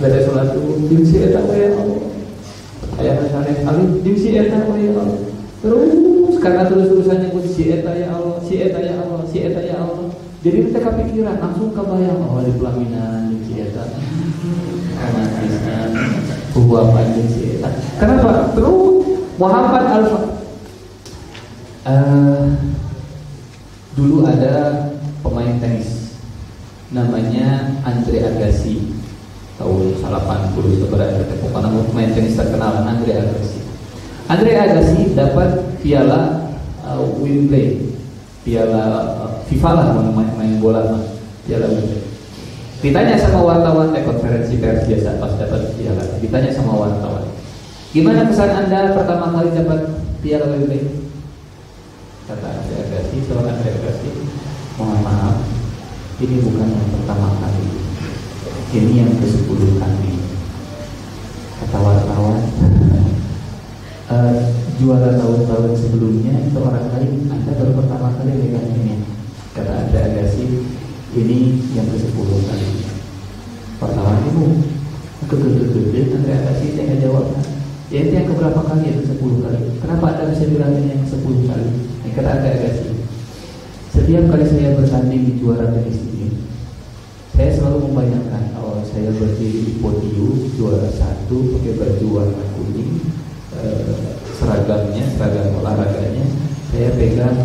Dari sholat zuhur, si eta ya Allah. Ayah misalnya kali si eta ya Allah. Terus karena terus-terusannya pun si eta ya Allah, si eta ya Allah, si eta ya Allah. Jadi kita kepikiran langsung kebayang oh di pelaminan di Cieta romantisnya buah panjang Cieta. Kenapa? Terus Muhammad Al uh, dulu ada pemain tenis. Namanya Andre Agassi. Tahun 80 sebenarnya pokoknya pemain tenis terkenal Andre Agassi. Andre Agassi dapat piala uh, Wimbledon piala uh, FIFA lah main, main bola piala Wimbledon ditanya sama wartawan eh konferensi pers biasa pas dapat piala. Ditanya sama wartawan gimana kesan anda pertama kali dapat piala Wimbledon kata Agassi seorang Agassi mohon maaf ini bukan yang pertama kali. Ini yang ke sepuluh kali. Kata wartawan uh, juara tahun-tahun sebelumnya itu orang lain. Anda baru pertama kali dengan ini. Kata Agassi ini yang ke sepuluh kali pertama ibu kegede-gede Anda Agassi saya jawab. Ya itu yang keberapa kali itu sepuluh kali? Kenapa Anda bisa bilang ini yang sepuluh kali? Ini kata Anda Agassi setiap kali saya bertanding di juara tenis ini saya selalu membayangkan kalau saya berdiri di podium juara satu pakai baju warna kuning eh, seragamnya, seragam olahraganya, saya pegang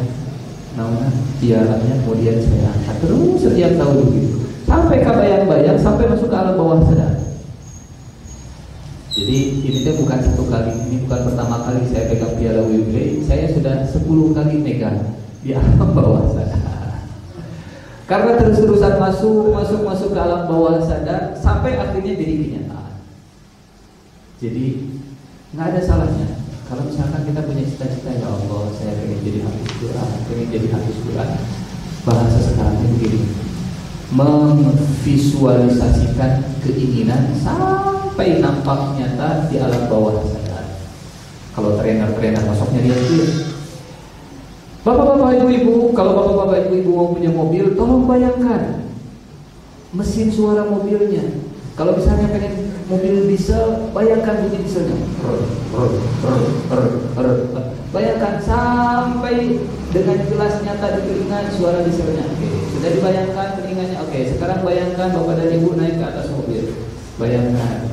namanya pialanya, kemudian saya angkat terus setiap tahun begitu, sampai kebayang-bayang, sampai masuk ke alam bawah sadar. Jadi ini tuh bukan satu kali, ini bukan pertama kali saya pegang piala Wimbledon, saya sudah 10 kali pegang di alam bawah sadar. Karena terus-terusan masuk, masuk, masuk ke alam bawah sadar sampai akhirnya jadi kenyataan. Jadi nggak ada salahnya kalau misalkan kita punya cita-cita ya Allah, saya pengen jadi hafiz Quran, pengen jadi hafiz Quran. Bahasa sekarang ini begini, memvisualisasikan keinginan sampai nampak nyata di alam bawah sadar. Kalau trainer-trainer masuknya dia itu Bapak-bapak ibu-ibu, kalau bapak-bapak ibu-ibu mau punya mobil, tolong bayangkan mesin suara mobilnya. Kalau misalnya pengen mobil diesel, bayangkan bunyi dieselnya. Bayangkan sampai dengan jelas nyata di telinga suara dieselnya. Sudah dibayangkan telinganya. Oke, sekarang bayangkan bapak dan ibu naik ke atas mobil. Bayangkan,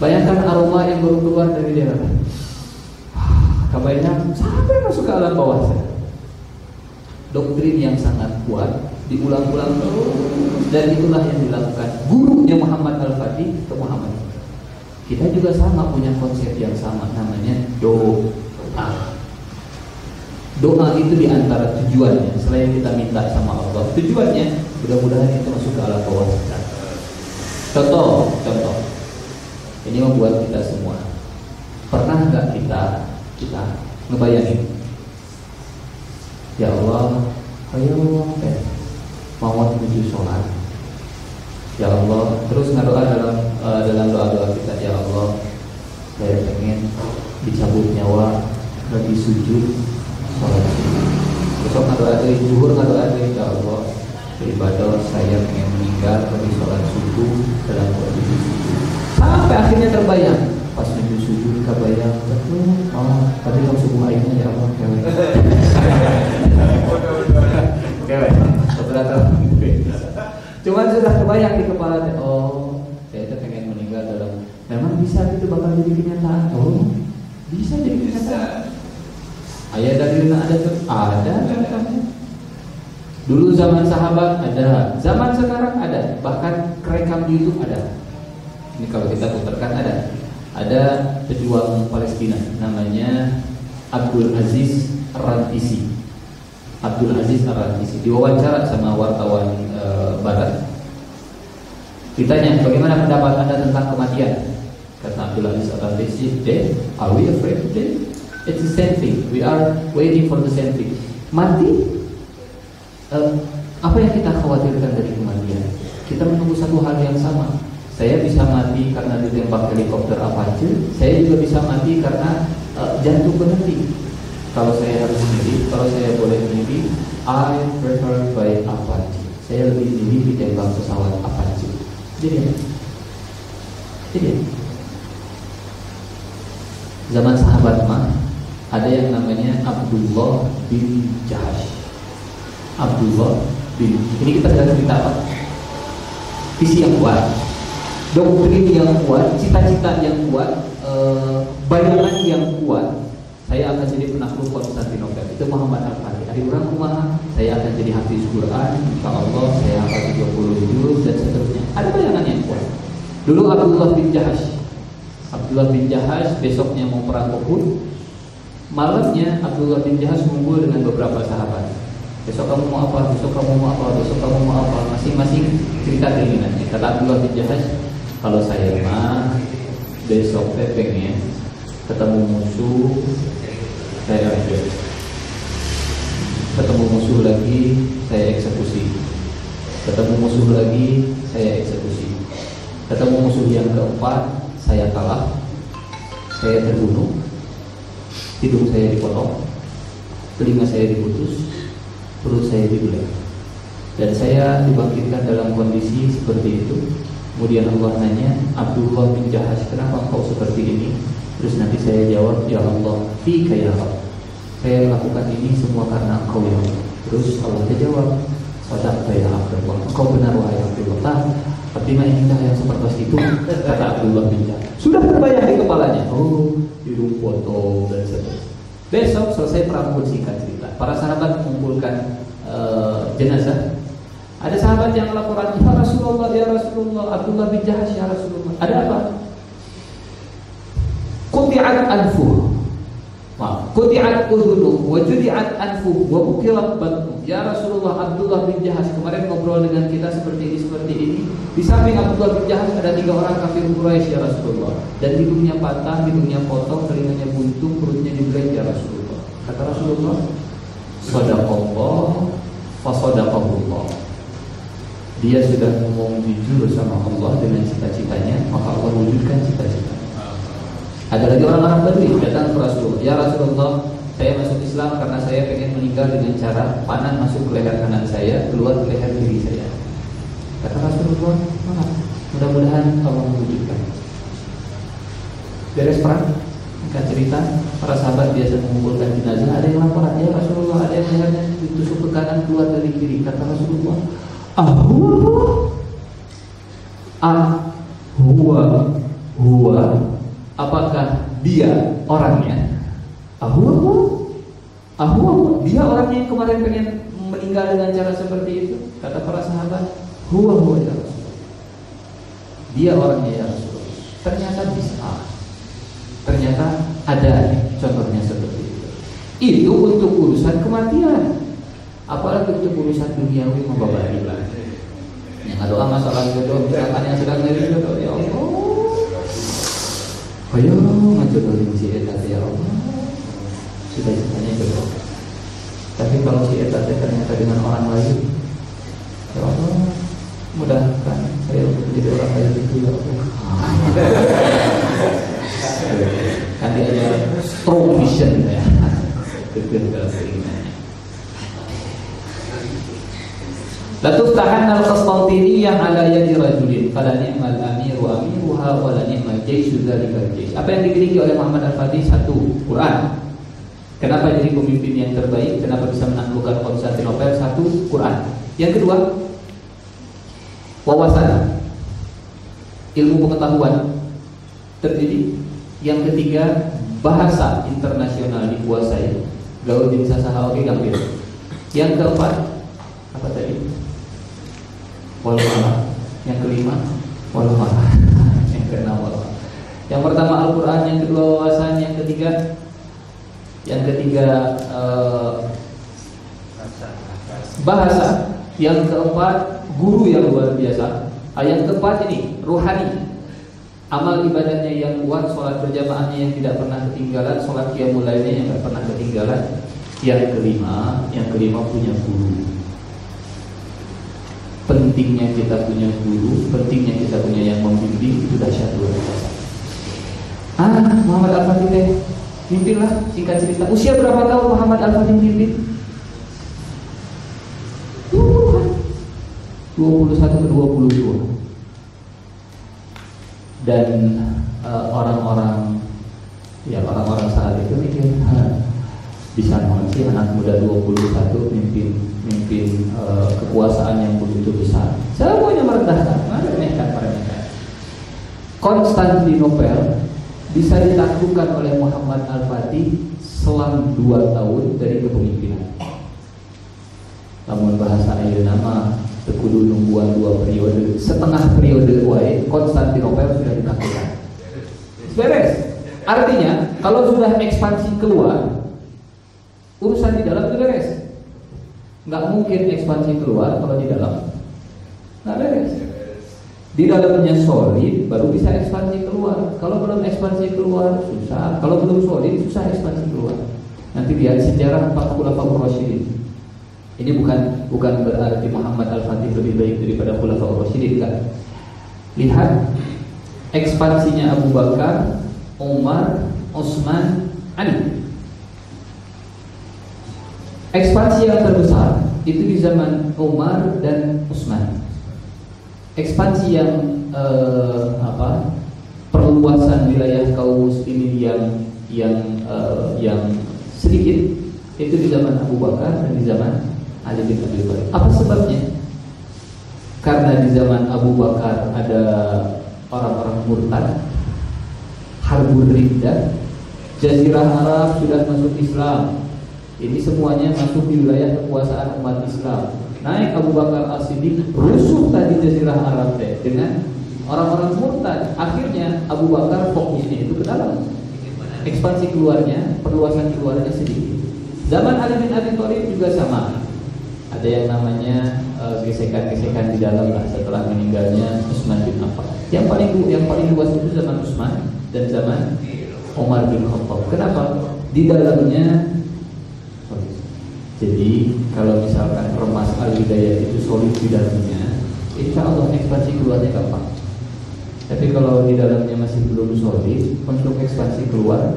bayangkan aroma yang baru keluar dari daerah. Kebayang sampai masuk ke alam bawah saya. Doktrin yang sangat kuat diulang-ulang terus dan itulah yang dilakukan gurunya Muhammad Al-Fatih ke Muhammad kita juga sama punya konsep yang sama namanya doa. Doa itu di antara tujuannya selain kita minta sama Allah. Tujuannya mudah-mudahan itu masuk ke alam bawah kita. Contoh, contoh. Ini membuat kita semua. Pernah nggak kita kita ngebayangin? Ya Allah, ayo eh, mau menuju sholat Ya Allah, terus ngadoa dalam uh, dalam doa doa kita ya Allah, saya pengen dicabut nyawa lagi sujud sholat. Besok ngadoa dari zuhur ngadoa dari ya Allah, beribadah saya pengen meninggal lagi sholat subuh dalam kondisi. Sampai akhirnya terbayang. Pas menuju sujud kebayang betul oh tadi kamu subuh airnya ya Allah kewek. Kewek. Beberapa. Cuma sudah kebayang di kepala oh saya itu pengen meninggal dalam memang bisa itu bakal jadi kenyataan. Oh bisa jadi kenyataan. Ayah dari mana ada tuh ada contohnya. Dulu zaman sahabat ada, zaman sekarang ada, bahkan kerekam di YouTube ada. Ini kalau kita putarkan ada. Ada pejuang Palestina namanya Abdul Aziz Rantisi. Abdul Aziz Rantisi diwawancara sama wartawan e, Barat. Ditanya bagaimana pendapat anda tentang kematian? Kata Abdul Aziz Rantisi, "Death? Are we afraid of death? It's the same thing. We are waiting for the same thing. Mati uh, apa yang kita khawatirkan dari kematian? Kita menunggu satu hal yang sama. Saya bisa mati karena ditembak helikopter Apache. Saya juga bisa mati karena uh, jantung berhenti. Kalau saya harus milih, kalau saya boleh milih, I prefer by Apache. Saya lebih milih ditembak pesawat Apache. Jadi zaman sahabat mah ada yang namanya Abdullah bin Jahash Abdullah bin ini kita sedang cerita apa? Visi yang kuat, doktrin yang kuat, cita-cita yang kuat, e, bayangan yang kuat. Saya akan jadi penakluk Konstantinopel. Itu Muhammad Al-Fatih. Hari orang rumah, saya akan jadi hafiz Quran. Insya Allah saya akan 30 juz dan seterusnya. Ada bayangan yang kuat. Dulu Abdullah bin Jahash. Abdullah bin Jahash besoknya mau perang Uhud. Malamnya Abdullah bin Jahash mengumpul dengan beberapa sahabat besok kamu mau apa, besok kamu mau apa, besok kamu mau apa, masing-masing cerita keinginannya. Kata Abdullah bin Jahash, kalau saya mah besok saya pengen ketemu musuh, saya aja. Ketemu musuh lagi, saya eksekusi. Ketemu musuh lagi, saya eksekusi. Ketemu musuh yang keempat, saya kalah, saya terbunuh, hidung saya dipotong, telinga saya diputus, perut saya dibelah dan saya dibangkitkan dalam kondisi seperti itu. Kemudian Allah nanya Abdullah bin Jahash kenapa kau seperti ini? Terus nanti saya jawab ya Allah fika ya Allah saya lakukan ini semua karena engkau ya Allah terus Allah terjawab Sadaqta ya Abdullah. Engkau benar wahai Abdullah Tapi mah ini yang seperti itu Kata Abdullah bin Jahash Sudah terbayang di kepalanya Oh hidung foto dan seterusnya Besok selesai perang pun singkat cerita. Para sahabat mengumpulkan uh, jenazah. Ada sahabat yang laporan, Ya Rasulullah, Ya Rasulullah, Abdullah bin Jahash, Ya Rasulullah. Ada apa? Kuti'at anfuh. Kuti'at udhunu, wa judi'at anfuh, wa batnu. Ya Rasulullah, Abdullah bin Jahash kemarin ngobrol dengan kita seperti ini, seperti ini. Di samping Abdullah bin Jahash ada tiga orang kafir Quraisy ya Rasulullah. Dan hidungnya patah, hidungnya potong, telinganya buntung, perutnya dibelah ya Rasulullah. Kata Rasulullah, Sadaqallah, fasadaqahullah. Dia sudah ngomong jujur sama Allah dengan cita-citanya, maka Allah wujudkan cita-citanya. Ada lagi orang-orang Badui datang ke Rasulullah. Ya Rasulullah, saya masuk Islam karena saya ingin meninggal dengan cara panah masuk ke leher kanan saya, keluar ke leher kiri saya. Kata Rasulullah, mana? Mudah-mudahan Allah mewujudkan. Beres perang, Singkat cerita, para sahabat biasa mengumpulkan jenazah. Ada yang laporan, ya Rasulullah, ada yang lehernya ditusuk ke kanan keluar dari kiri. Kata Rasulullah, ahwa, ah, huwa, huwa, apakah dia orangnya? Ahu ahu, ahu dia orangnya yang kemarin pengen meninggal dengan cara seperti itu. Kata para sahabat, huwa huwa ya. Dia orangnya ya Rasulullah. Ternyata bisa. Ternyata ada contohnya seperti itu. Itu untuk urusan kematian. Apalagi untuk urusan duniawi membabari Yang doa masalah jodoh, misalkan yang sedang dari jodoh, ya Allah Ayo ngajodohin si Eta ya Allah. Sudah citanya jodoh Tapi kalau si Eta ternyata dengan orang lain Ya Allah Mudahkan saya untuk menjadi orang lain itu ya Allah. Nanti ada strong vision ya. Kekir dalam keinginannya Latuftahan al-Qastantiniyah ala yadi rajulin. Fala ni'mal amiru amiruha Wala ni'mal jaishu dhalikal jais. Apa yang dimiliki oleh Muhammad Al-Fatih? Satu, Quran. Kenapa jadi pemimpin yang terbaik? Kenapa bisa menaklukkan Konstantinopel? Satu, Quran. Yang kedua, wawasan. Ilmu pengetahuan Terjadi Yang ketiga, bahasa internasional dikuasai. Gaul bin Sasaha oke gambir Yang keempat, wal Yang kelima wal yang keenam wal Yang pertama Al-Qur'an, yang kedua wawasan, yang ketiga yang ketiga uh, bahasa, yang keempat guru yang luar biasa. Ah, yang keempat ini ruhani. Amal ibadahnya yang kuat, sholat berjamaahnya yang tidak pernah ketinggalan, sholat qiyamul lainnya yang tidak pernah ketinggalan. Yang kelima, yang kelima punya guru. Pentingnya kita punya guru, pentingnya kita punya yang membimbing itu dahsyat luar biasa. Ah, Muhammad Al-Fatih Pimpinlah singkat cerita. Usia berapa tahun Muhammad Al-Fatih pimpin? 21 ke 22 dan uh, orang-orang ya orang-orang saat itu mikir bisa sih anak muda 21 mimpin mimpin uh, kekuasaan yang begitu besar semuanya merendahkan meremehkan meremehkan Konstantinopel bisa ditaklukkan oleh Muhammad Al-Fatih selang dua tahun dari kepemimpinan. Namun bahasa air nama tekudu nungguan dua periode, setengah periode wae Konstantinopel sudah ditaklukkan. Beres. Artinya kalau sudah ekspansi keluar, urusan di dalam itu beres. Nggak mungkin ekspansi keluar kalau di dalam nggak beres. Di dalamnya solid baru bisa ekspansi keluar. Kalau belum ekspansi keluar susah. Kalau belum solid susah ekspansi keluar. Nanti lihat sejarah empat khulafaur rasyidin. Ini bukan bukan berarti Muhammad Al-Fatih lebih baik daripada khulafaur rasyidin enggak. Lihat ekspansinya Abu Bakar, Umar, Utsman, Ali. Ekspansi yang terbesar itu di zaman Umar dan Utsman ekspansi yang uh, apa perluasan wilayah kaum muslimin yang yang uh, yang sedikit itu di zaman Abu Bakar dan di zaman Ali bin Abi Thalib. Apa sebabnya? Karena di zaman Abu Bakar ada orang-orang murtad, harbur riddah, Jazirah Arab sudah masuk Islam. Ini semuanya masuk di wilayah kekuasaan umat Islam naik Abu Bakar As-Siddiq rusuh tadi Jazirah Arab deh dengan orang-orang murtad. Akhirnya Abu Bakar fokusnya itu ke dalam. Ekspansi keluarnya, perluasan keluarnya sedikit. Zaman Ali bin Abi Thalib juga sama. Ada yang namanya eh, gesekan-gesekan uh, di dalam lah setelah meninggalnya Utsman bin Affan. Yang paling yang paling luas itu zaman Utsman dan zaman Umar bin Khattab. Kenapa? Di dalamnya jadi kalau misalkan remas al-hidayah itu solid di dalamnya, insya Allah ekspansi keluarnya gampang. Tapi kalau di dalamnya masih belum solid, untuk ekspansi keluar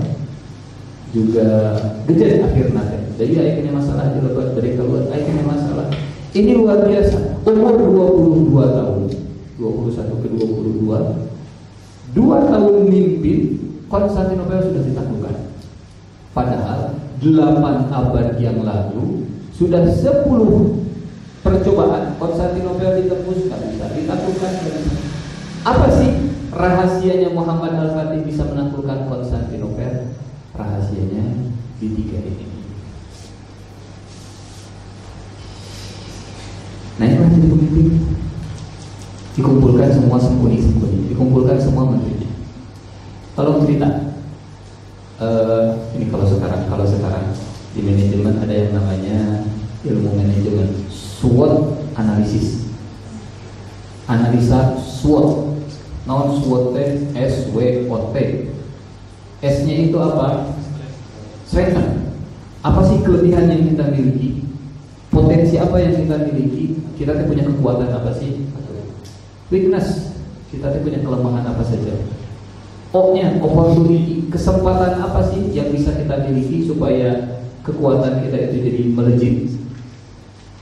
juga gede akhirnya. Jadi akhirnya masalah dilepas dari keluar, akhirnya masalah. Ini luar biasa. Umur 22 tahun, 21 ke 22, dua tahun mimpin Konstantinopel sudah ditaklukkan. Padahal delapan abad yang lalu sudah sepuluh percobaan Konstantinopel ditembus tak bisa ditaklukkan apa sih rahasianya Muhammad Al-Fatih bisa menaklukkan Konstantinopel? Rahasianya di tiga ini. Nah ini jadi pemimpin dikumpulkan semua sembunyi-sembunyi dikumpulkan semua menterinya tolong cerita uh, ini kalau sekarang kalau sekarang di manajemen ada yang namanya ilmu manajemen SWOT analisis. Analisa SWOT. Non SWOT S W O T. S nya itu apa? Strength apa sih kelebihan yang kita miliki? Potensi apa yang kita miliki? Kita punya kekuatan apa sih? Weakness. Kita punya kelemahan apa saja? O-nya opportunity, kesempatan apa sih yang bisa kita miliki supaya kekuatan kita itu jadi melejit.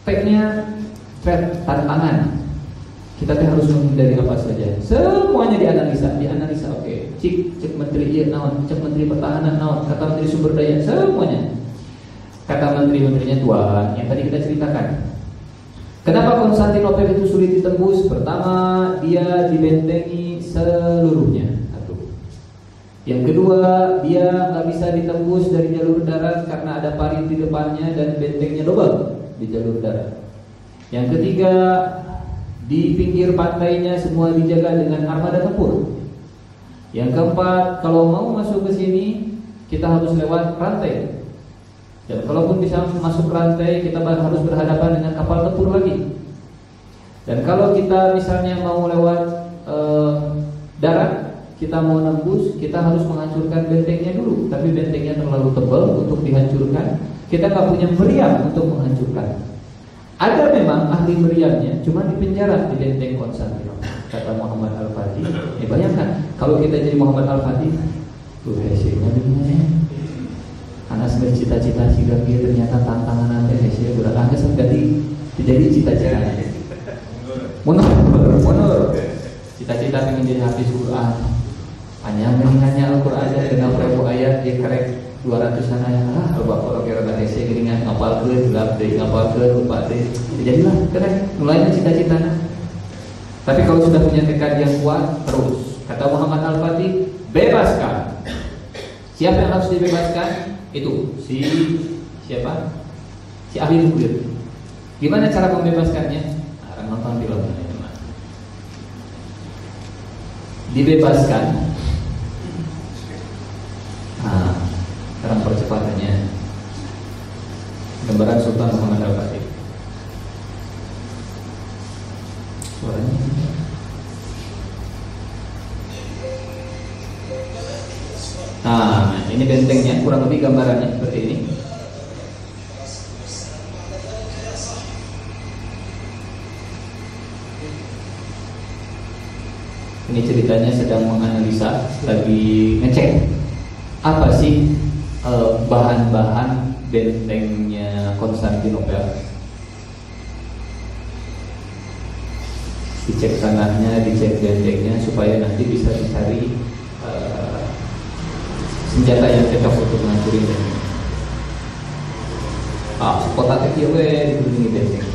T-nya threat, tantangan. Kita harus menghindari apa saja. Semuanya dianalisa, dianalisa. Oke, okay. cek cek menteri iya naon, cek menteri pertahanan naon, kata menteri sumber daya, semuanya. Kata menteri-menterinya Tuhan yang tadi kita ceritakan. Kenapa Konstantinopel itu sulit ditembus? Pertama, dia dibentengi seluruhnya. Yang kedua, dia nggak bisa ditembus dari jalur darat karena ada parit di depannya dan bentengnya double di jalur darat. Yang ketiga, Di pinggir pantainya semua dijaga dengan armada tempur. Yang keempat, kalau mau masuk ke sini kita harus lewat rantai. Dan kalaupun bisa masuk rantai, kita harus berhadapan dengan kapal tempur lagi. Dan kalau kita misalnya mau lewat e, darat, kita mau nembus, kita harus menghancurkan bentengnya dulu. Tapi bentengnya terlalu tebal untuk dihancurkan. Kita nggak punya meriam untuk menghancurkan. Ada memang ahli meriamnya, cuma di penjara di benteng Konstantinopel. Kata Muhammad Al-Fatih. Eh, bayangkan kalau kita jadi Muhammad Al-Fatih, tuh hasilnya dunia. Karena sebenarnya cita-cita sih dia ternyata tantangan nanti hasilnya berat. Anda jadi jadi cita-cita. Mundur, mundur. Cita-cita pengen jadi hafiz Quran. Hanya mengingatnya Al-Quran aja dengan berapa ayat dia kerek 200 sana yang ah bapak kalau kira hese gini kan ngapal ke gelap deh ngapal ke lupa deh jadilah keren mulainya cita-cita tapi kalau sudah punya tekad yang kuat terus. Kata Muhammad Al Fatih bebaskan. Siapa yang harus dibebaskan? Itu. Si siapa? Si ahli nuklir gimana cara membebaskannya? Nah, nonton film teman dibebaskan nah dalam percepatannya. Gambaran Sultan Muhammad Al-Fatih. Suaranya nah ini bentengnya. Kurang lebih gambarannya seperti ini. Ini ceritanya sedang menganalisa lagi ngecek apa sih bahan-bahan bentengnya Konstantinopel dicek tanahnya, dicek bentengnya supaya nanti bisa dicari uh, senjata yang cocok untuk menghancurin benteng. Ah, kota kecil we di benteng.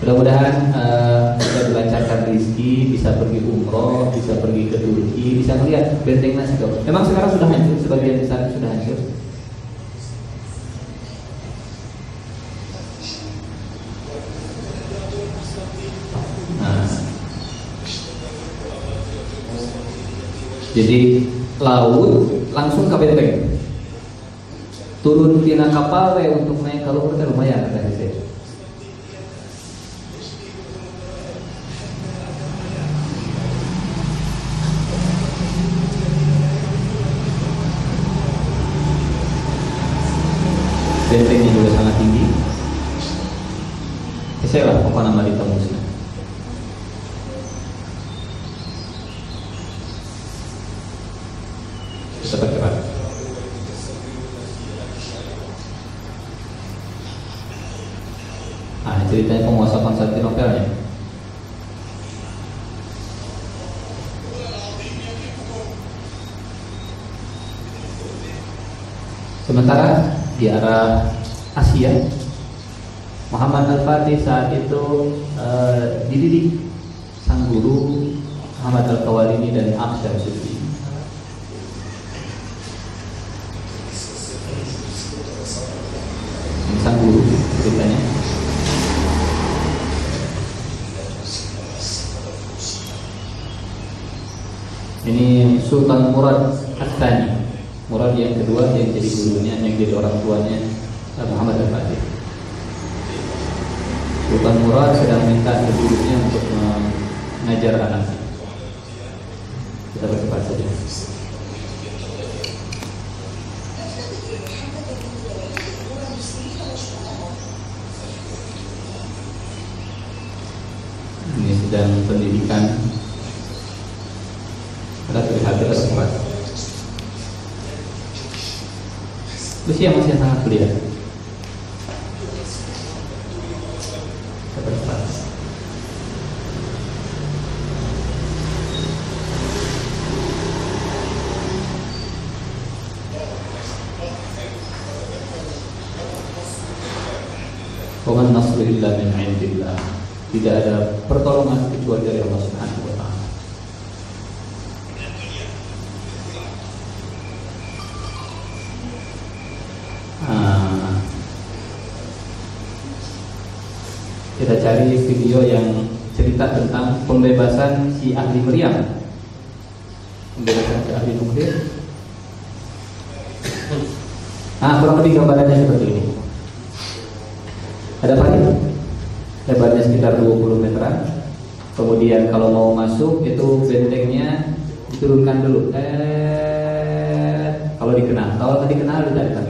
Mudah-mudahan uh, bisa dilancarkan rezeki, bisa pergi umroh, bisa pergi ke Turki, bisa melihat benteng nasi Memang sekarang sudah hancur, sebagian besar sudah hancur. Jadi laut langsung ke benteng. Turun tina kapal we untuk naik kalau luhur lumayan kata saya. Bentengnya juga sangat tinggi. Saya lah apa nama ditembusnya. ceritanya penguasa Konstantinopel ya. Arah Asia, Muhammad Al-Fatih saat itu uh, dididik sang guru Muhammad Al-Kawalini dan Aksyar Sufi. Sang guru ceritanya Ini Sultan Murad kedua yang jadi gurunya Yang jadi orang tuanya Muhammad Al-Fatih Sultan Murad sedang minta ke gurunya Untuk mengajar anaknya Kita bercepat saja Ini sedang pendidikan ada terlihat di atas tempat. Masih sangat. Cepat Waman nasru illa min indillah Tidak ada pertolongan kecuali dari Allah Subhanahu wa taala. kita cari video yang cerita tentang pembebasan si ahli meriam. Pembebasan si ahli nuklir. Nah, kurang lebih gambarannya seperti ini. Ada parit, lebarnya sekitar 20 meteran. Kemudian kalau mau masuk itu bentengnya diturunkan dulu. Eh, kalau dikenal, kalau tadi kenal lagi.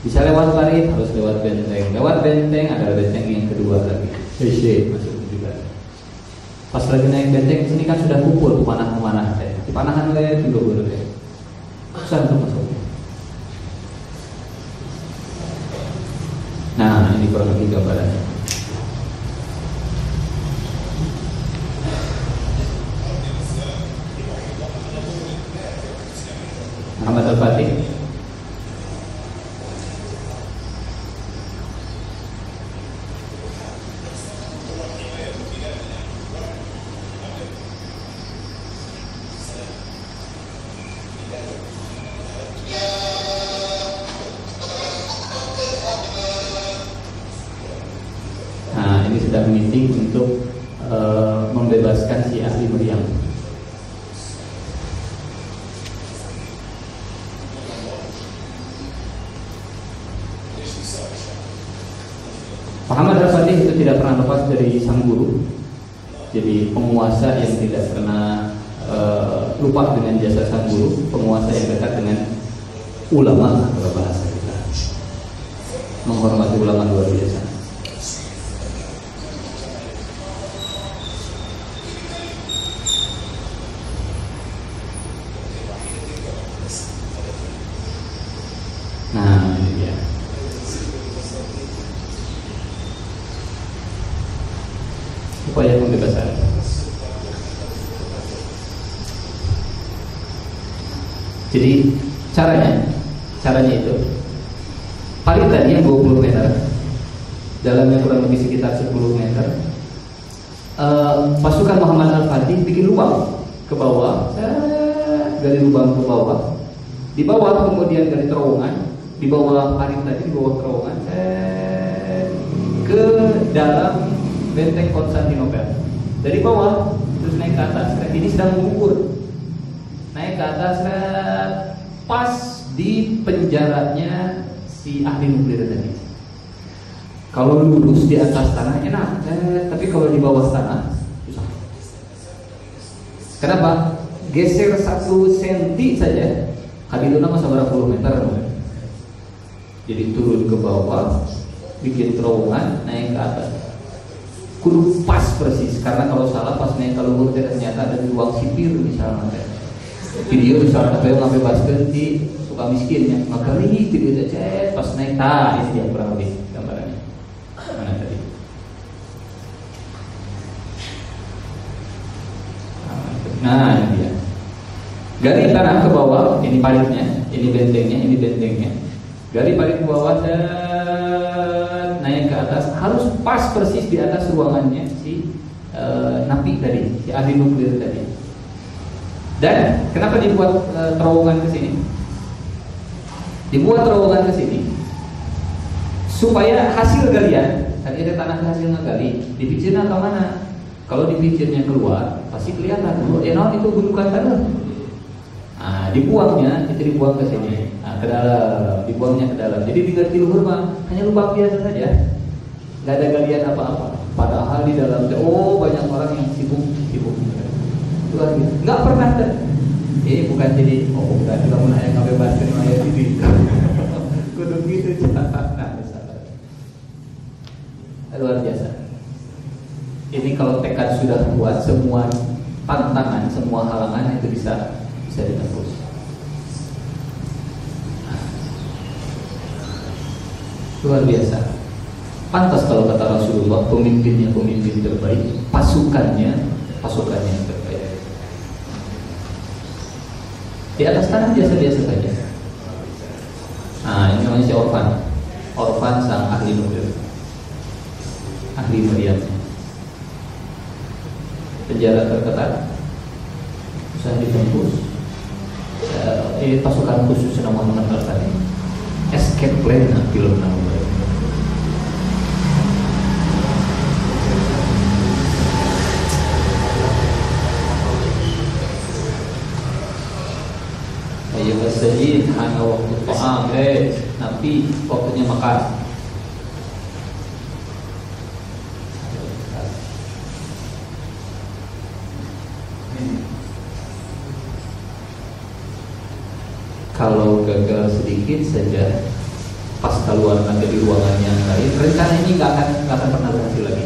Bisa lewat parit, harus lewat benteng. Lewat benteng ada benteng yang kedua lagi. Hei, masuk juga. Pas lagi naik benteng sini kan sudah kumpul pemanah-pemanah. Di panahan oleh juga boleh. Susah untuk masuk. Nah, ini kurang lebih gambarannya. Muhammad Al-Fatih Nah, ini sedang meeting untuk uh, membebaskan si ahli meriam. Muhammad Al-Fatih itu tidak pernah lepas dari sang guru. Jadi penguasa yang tidak pernah uh, lupa dengan jasa sang guru, penguasa yang dekat dengan ulama kalau bahasa kita. Menghormati ulama luar biasa. Nah, ini dia. Upaya pembebasan. Jadi caranya, caranya itu paling tadi yang 20 meter, dalamnya kurang lebih sekitar 10 meter. Eh, pasukan Muhammad Al-Fatih bikin lubang ke bawah, eh, gali lubang ke bawah. Di bawah kemudian dari terowongan, di bawah parit tadi, di bawah terowongan, ke dalam benteng Konstantinopel. Dari bawah terus naik ke atas. Nah, ini sedang mengukur. Naik ke atas pas di penjaranya si ahli nuklir tadi. Kalau lurus di atas tanah enak, eh, tapi kalau di bawah tanah susah. Kenapa? Geser satu senti saja, kali itu nama berapa puluh meter. Jadi turun ke bawah, bikin terowongan, naik ke atas. Kudu pas persis, karena kalau salah pas naik ke luhur ternyata ada di ruang sipir misalnya. Video misalnya apa yang basket di suka miskinnya, maka ini video cek pas naik, nah ini dia kurang lebih gambarannya. Mana tadi? Nah ini dia. Gali tanah ke bawah, ini paritnya, ini bentengnya, ini bentengnya. Gali parit ke bawah dan naik ke atas, harus pas persis di atas ruangannya si e, napi tadi, si ahli nuklir tadi. Dan kenapa dibuat e, terowongan ke sini? Dibuat terowongan ke sini supaya hasil galian, tadi ada tanah hasil ngegali, dipikirnya ke mana? Kalau dipikirnya keluar, pasti kelihatan. Oh, ya itu gundukan tanah. Nah, dibuangnya itu dibuang ke sini, nah, ke dalam, dibuangnya ke dalam. Jadi diganti luhur mah hanya lubang biasa saja, nggak ada galian apa-apa. Padahal di dalam, oh banyak orang yang sibuk sibuk. Luar biasa. Nggak pernah ter. Ini bukan jadi, oh bukan kita mau nanya nggak bebas dari maya ini. Kudu gitu nah, luar biasa. Ini kalau tekad sudah kuat, semua tantangan, semua halangan itu bisa ditembus. Luar biasa. Pantas kalau kata Rasulullah, pemimpinnya pemimpin terbaik, pasukannya pasukannya terbaik. Di atas tanah biasa-biasa saja. Nah, ini namanya si Orfan. Orfan sang ahli nuklir. Ahli meriamnya. Penjara terketat, bisa ditembus uh, pasukan khusus yang Muhammad tadi escape plan nah film namanya. Ayo masjid, hanya waktu ta'am, ah, eh, nabi waktunya makan. Kalau gagal sedikit saja pas keluar nanti di ruangan yang lain rencana ini nggak akan nggak akan pernah berhasil lagi.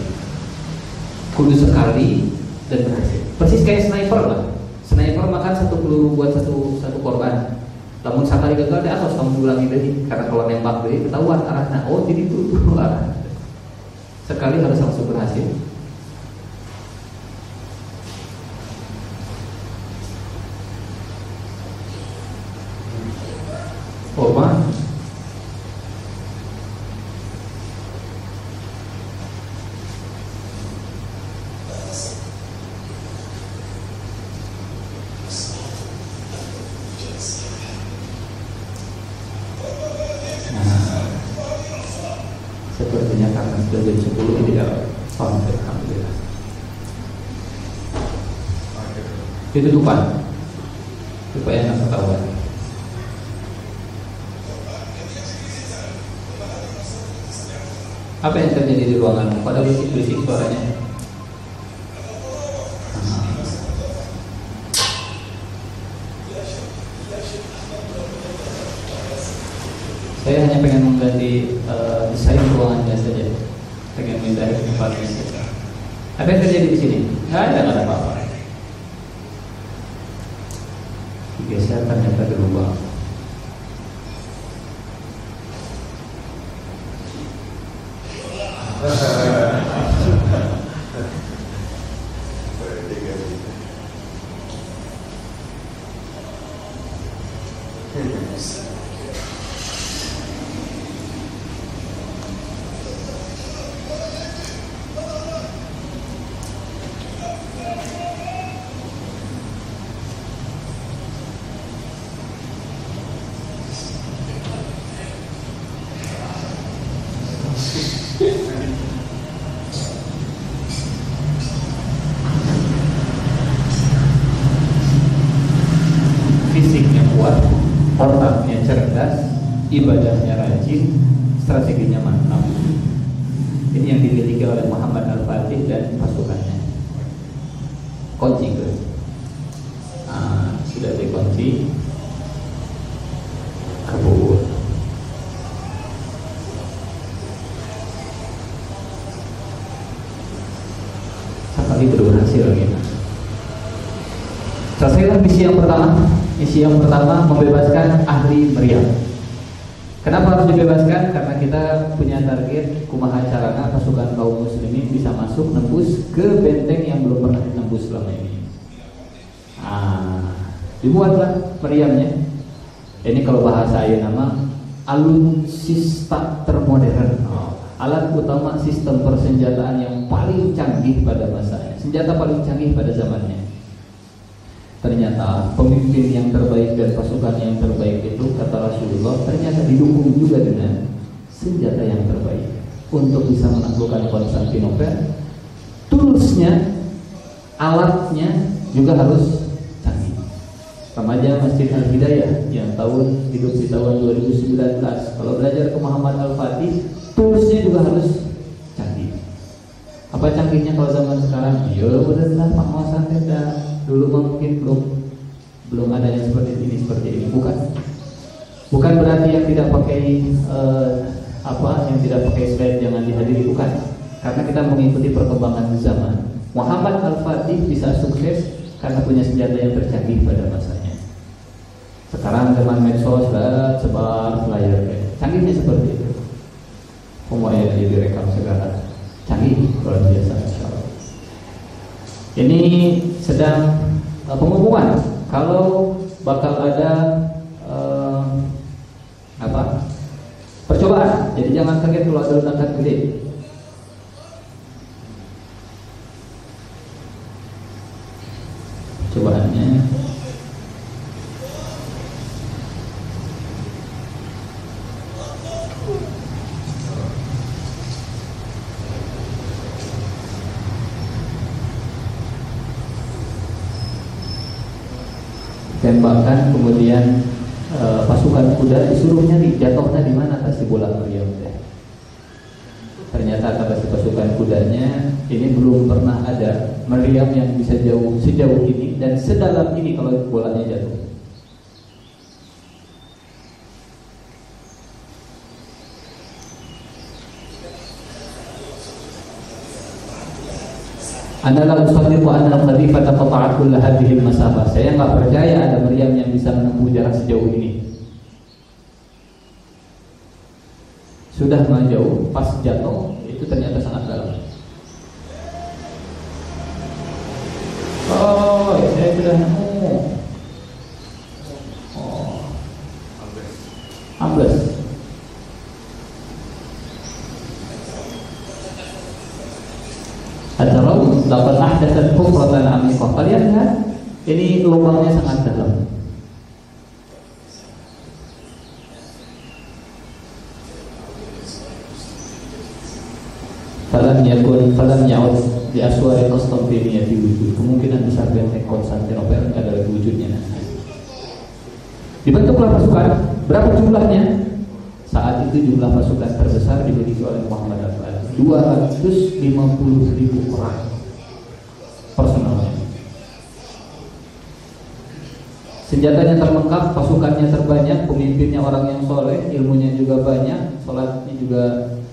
Kudu sekali dan berhasil. Persis kayak sniper lah. Sniper makan satu peluru buat satu satu korban. Namun sekali gagal dia harus kamu ulangi lagi. Karena kalau nembak deh ketahuan arahnya. Oh jadi itu arah. Sekali harus langsung berhasil Korban Nah, sepertinya karena sudah jam 10 ini tidak sampai alhamdulillah. Itu supaya nggak ketahuan. Apa yang terjadi di ruangan? Pada berisik-berisik suaranya. Saya hanya pengen mengganti uh, desain ruangannya saja. Pengen minta tempatnya saja. Apa yang terjadi di sini? Nggak ada, nggak ada apa-apa. Digeser ternyata berubah. fisiknya kuat, otaknya cerdas, ibadahnya rajin, strateginya mantap. Ini yang dimiliki oleh Muhammad Al-Fatih dan pasukannya. Kunci ke. Nah, sudah dikunci. Kabur. Sekali baru berhasil gitu. Selesailah misi yang pertama. Misi yang pertama membebaskan ahli meriam. Kenapa harus dibebaskan? Karena kita punya target kumaha carana pasukan kaum muslimin bisa masuk nembus ke benteng yang belum pernah ditembus selama ini. Ah, dibuatlah meriamnya. Ini kalau bahasa saya nama alutsista termodern. Alat utama sistem persenjataan yang paling canggih pada masanya. Senjata paling canggih pada zamannya. Ternyata pemimpin yang terbaik dan pasukan yang terbaik itu kata Rasulullah ternyata didukung juga dengan senjata yang terbaik untuk bisa menaklukkan Konstantinopel. Toolsnya, alatnya juga harus canggih. Remaja Masjid Al Hidayah yang tahun hidup di tahun 2019 kalau belajar ke Muhammad Al Fatih, toolsnya juga harus canggih. Apa canggihnya kalau zaman sekarang? Ya benar pengawasan tidak dulu mungkin belum belum ada yang seperti ini seperti ini. Bukan. Bukan berarti yang tidak pakai uh, apa yang tidak pakai slide jangan dihadiri. Bukan. Karena kita mengikuti perkembangan zaman. Muhammad Al-Fatih bisa sukses karena punya senjata yang tercanggih pada masanya. Sekarang zaman medsos lah sebar layar canggihnya seperti itu. Semuanya direkam segala. Canggih luar biasa insyaallah ini sedang uh, pengumuman kalau bakal ada uh, apa percobaan. Jadi jangan kaget kalau ada ledakan gede. Percobaannya tembakan kemudian e, pasukan kuda disuruh nyari jatuhnya di mana tas si bola Maryam ternyata kata si pasukan kudanya ini belum pernah ada Maryam yang bisa jauh sejauh ini dan sedalam ini kalau bolanya jatuh Adalah usaddiqu anna al-qadhifata qata'at kull hadhihi al-masafah. Saya enggak percaya ada Maryam yang bisa menempuh jarak sejauh ini. Sudah menjauh, pas jatuh itu ternyata sangat dalam. Oh, saya sudah nemu. Oh. Ambles. Atarau dapat ahdatsat kufratan amikah. Kalian lihat, ini lubangnya sangat dalam. Falam yakun falam yaud di aswari Konstantinia di wujud. Kemungkinan besar benteng Konstantinopel ada lagi wujudnya. Dibentuklah pasukan. Berapa jumlahnya? Saat itu jumlah pasukan terbesar dimiliki oleh Muhammad al 250 ribu orang Senjatanya terlengkap, pasukannya terbanyak, pemimpinnya orang yang soleh, ilmunya juga banyak, sholatnya juga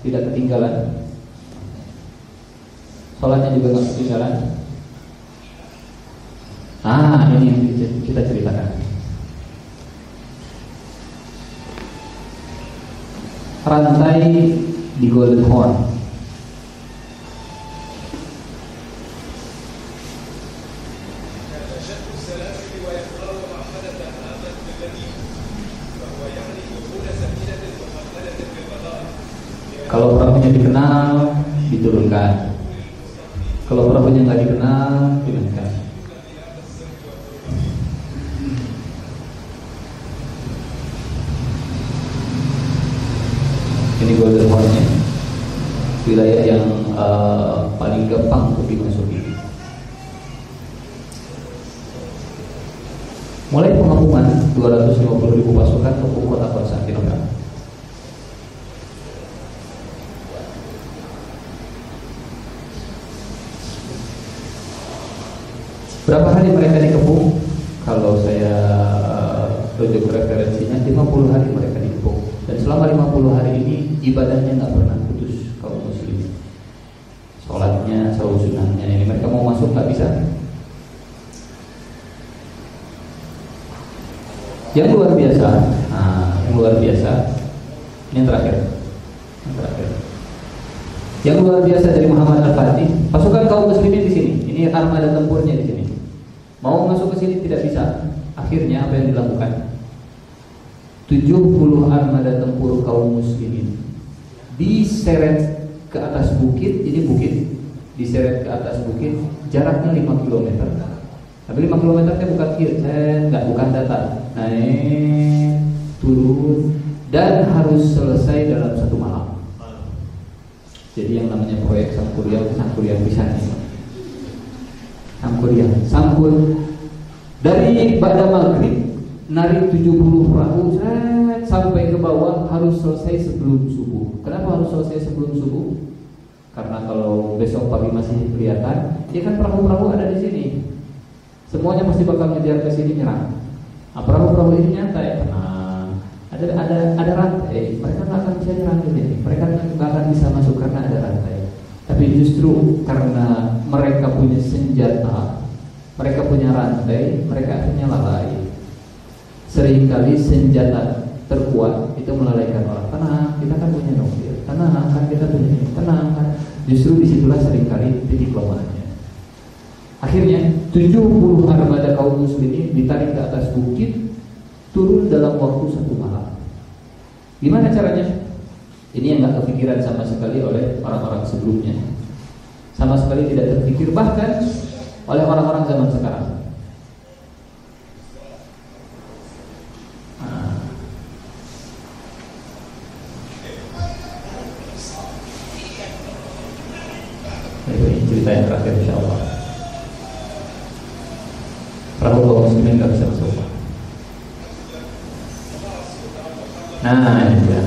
tidak ketinggalan. Sholatnya juga nggak ketinggalan. Ah, ini yang kita ceritakan. Rantai di Golden Horn Perahunya dikenal, diturunkan. Kalau perahunya nggak dikenal, dinaikkan. Ini golden hornnya, wilayah yang uh, paling gampang untuk dimasuki. Mulai pengapungan 250 ribu pasukan ke kota Konstantinopel. Berapa hari mereka dikepung? Kalau saya tunjuk referensinya 50 hari mereka dikepung Dan selama 50 hari ini ibadahnya nggak pernah putus kaum muslim Sholatnya, selalu sunahnya ini mereka mau masuk nggak bisa Yang luar biasa, nah, yang luar biasa, ini yang terakhir, yang terakhir. Yang luar biasa dari Muhammad Al-Fatih, pasukan kaum muslimin di sini. Ini armada tempurnya di sini. Mau masuk ke sini tidak bisa. Akhirnya apa yang dilakukan? 70 armada tempur kaum muslimin diseret ke atas bukit, ini bukit diseret ke atas bukit, jaraknya 5 km. Tapi 5 km nya bukan kiri, enggak bukan datar. Naik, turun dan harus selesai dalam satu malam. Jadi yang namanya proyek Sangkuriang, Sangkuriang bisa nih. Sangkuriang Sangkur dari pada maghrib narik 70 perahu sampai ke bawah harus selesai sebelum subuh. Kenapa harus selesai sebelum subuh? Karena kalau besok pagi masih kelihatan, ya kan perahu-perahu ada di sini. Semuanya pasti bakal ngejar ke sini nyerang. Nah, perahu-perahu ini nyantai, tenang. Ada ada ada rantai, mereka nggak akan bisa nyerang ini. Mereka nggak akan bisa masuk karena ada rantai. Tapi justru karena mereka punya senjata, mereka punya rantai, mereka akhirnya lalai. Seringkali senjata terkuat itu melalaikan orang. Tenang, kita kan punya nuklir. Tenang, kan kita punya ini. Tenang, kan. Justru di situlah sering kali titik lemahnya. Akhirnya 70 armada kaum muslimin ditarik ke atas bukit turun dalam waktu satu malam. Gimana caranya? Ini yang nggak kepikiran sama sekali oleh orang-orang sebelumnya. Sama sekali tidak terpikir bahkan oleh orang-orang zaman sekarang. Nah. Ini cerita yang terakhir insya Allah. Perahu kaum muslimin nggak bisa masuk. Nah, ini dia.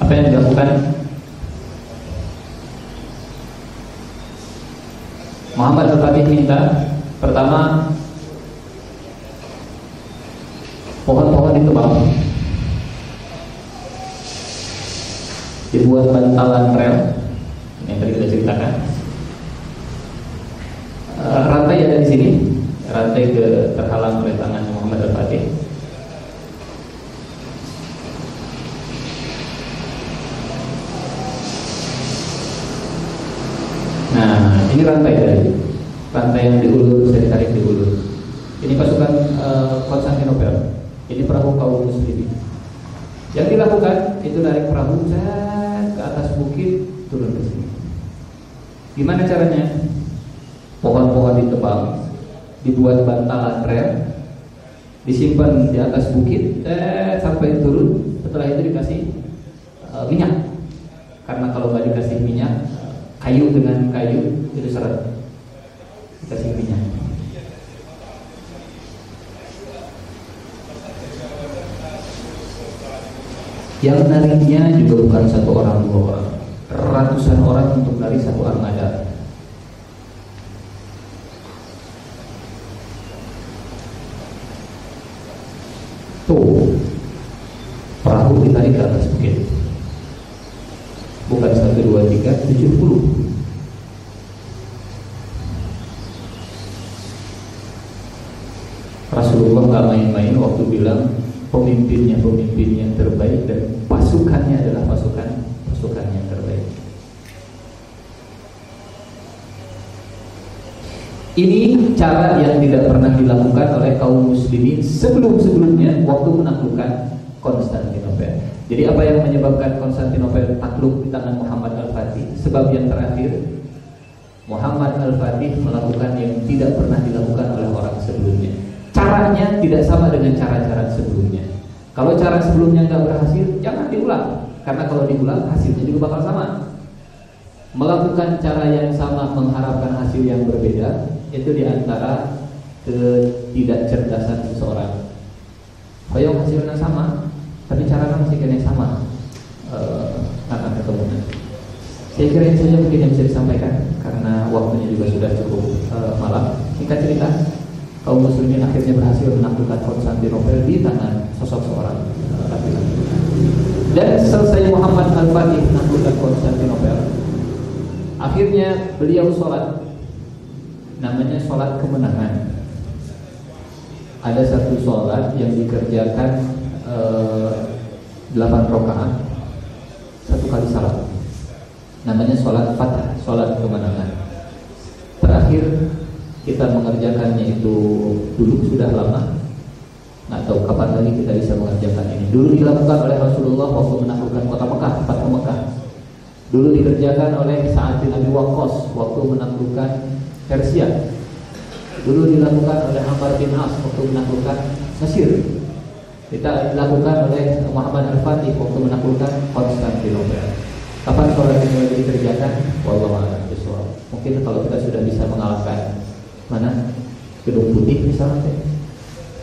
Apa yang dilakukan? Muhammad Minta pertama pohon-pohon ditebang dibuat bantalan rel yang tadi kita ceritakan uh, rantai ada di sini rantai ke terhalang oleh tangan Muhammad Al-Fatih nah ini rantai dari rantai yang diulur saya tarik diulur ini pasukan uh, Konstantinopel ini perahu kaum muslimin yang dilakukan itu narik perahu ke atas bukit turun ke sini. Gimana caranya? Pohon-pohon ditebang, dibuat bantalan rel, disimpan di atas bukit, eh, sampai turun. Setelah itu dikasih uh, minyak. Karena kalau nggak dikasih minyak, kayu dengan kayu itu seret. Dikasih minyak. Yang nariknya juga bukan satu orang dua orang, ratusan orang untuk narik satu armada. Tuh, perahu ditarik ke atas bukit. Bukan satu dua tiga tujuh puluh. Rasulullah nggak main-main waktu bilang pemimpinnya pemimpin yang terbaik dan pasukannya adalah pasukan pasukan yang terbaik. Ini cara yang tidak pernah dilakukan oleh kaum muslimin sebelum-sebelumnya waktu menaklukkan Konstantinopel. Jadi apa yang menyebabkan Konstantinopel takluk di tangan Muhammad Al-Fatih? Sebab yang terakhir Muhammad Al-Fatih melakukan yang tidak pernah dilakukan oleh orang sebelumnya caranya tidak sama dengan cara-cara sebelumnya. Kalau cara sebelumnya nggak berhasil, jangan diulang. Karena kalau diulang hasilnya juga bakal sama. Melakukan cara yang sama mengharapkan hasil yang berbeda itu di antara ketidakcerdasan seseorang. Kalau hasilnya sama, tapi caranya masih kena sama. Uh, akan ketemu. Saya kira saja mungkin yang bisa disampaikan karena waktunya juga sudah cukup uh, malam. Singkat cerita, kaum muslimin akhirnya berhasil menaklukkan Konstantinopel di tangan sosok seorang eh, laki-laki. Dan selesai Muhammad Al-Fatih menaklukkan Konstantinopel, akhirnya beliau sholat, namanya sholat kemenangan. Ada satu sholat yang dikerjakan eh, delapan rakaat, satu kali salat. Namanya sholat fatah, sholat kemenangan. Terakhir kita mengerjakannya itu dulu sudah lama nggak tahu kapan lagi kita bisa mengerjakan ini dulu dilakukan oleh Rasulullah waktu menaklukkan kota Mekah kota Mekah dulu dikerjakan oleh Sa'ad bin Waqqas waktu menaklukkan Persia. Dulu dilakukan oleh Ammar bin As waktu menaklukkan Mesir. Kita dilakukan oleh Muhammad Al-Fatih waktu menaklukkan Konstantinopel. Kapan sholat ini lagi dikerjakan? Wallahu a'lam mungkin kalau kita sudah bisa mengalahkan mana? Gedung putih misalnya.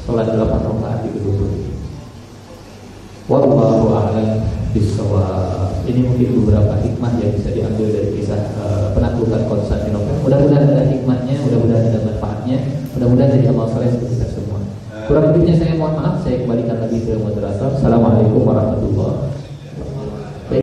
Sholat delapan rakaat di gedung putih. Wallahu a'lam bisawab ini mungkin beberapa hikmah yang bisa diambil dari kisah uh, penaklukan Konstantinopel mudah-mudahan ada hikmahnya mudah-mudahan ada manfaatnya. Mudah-mudahan jadi amal soleh untuk kita semua. Kurang lebihnya saya mohon maaf saya kembalikan lagi ke moderator. Assalamualaikum warahmatullahi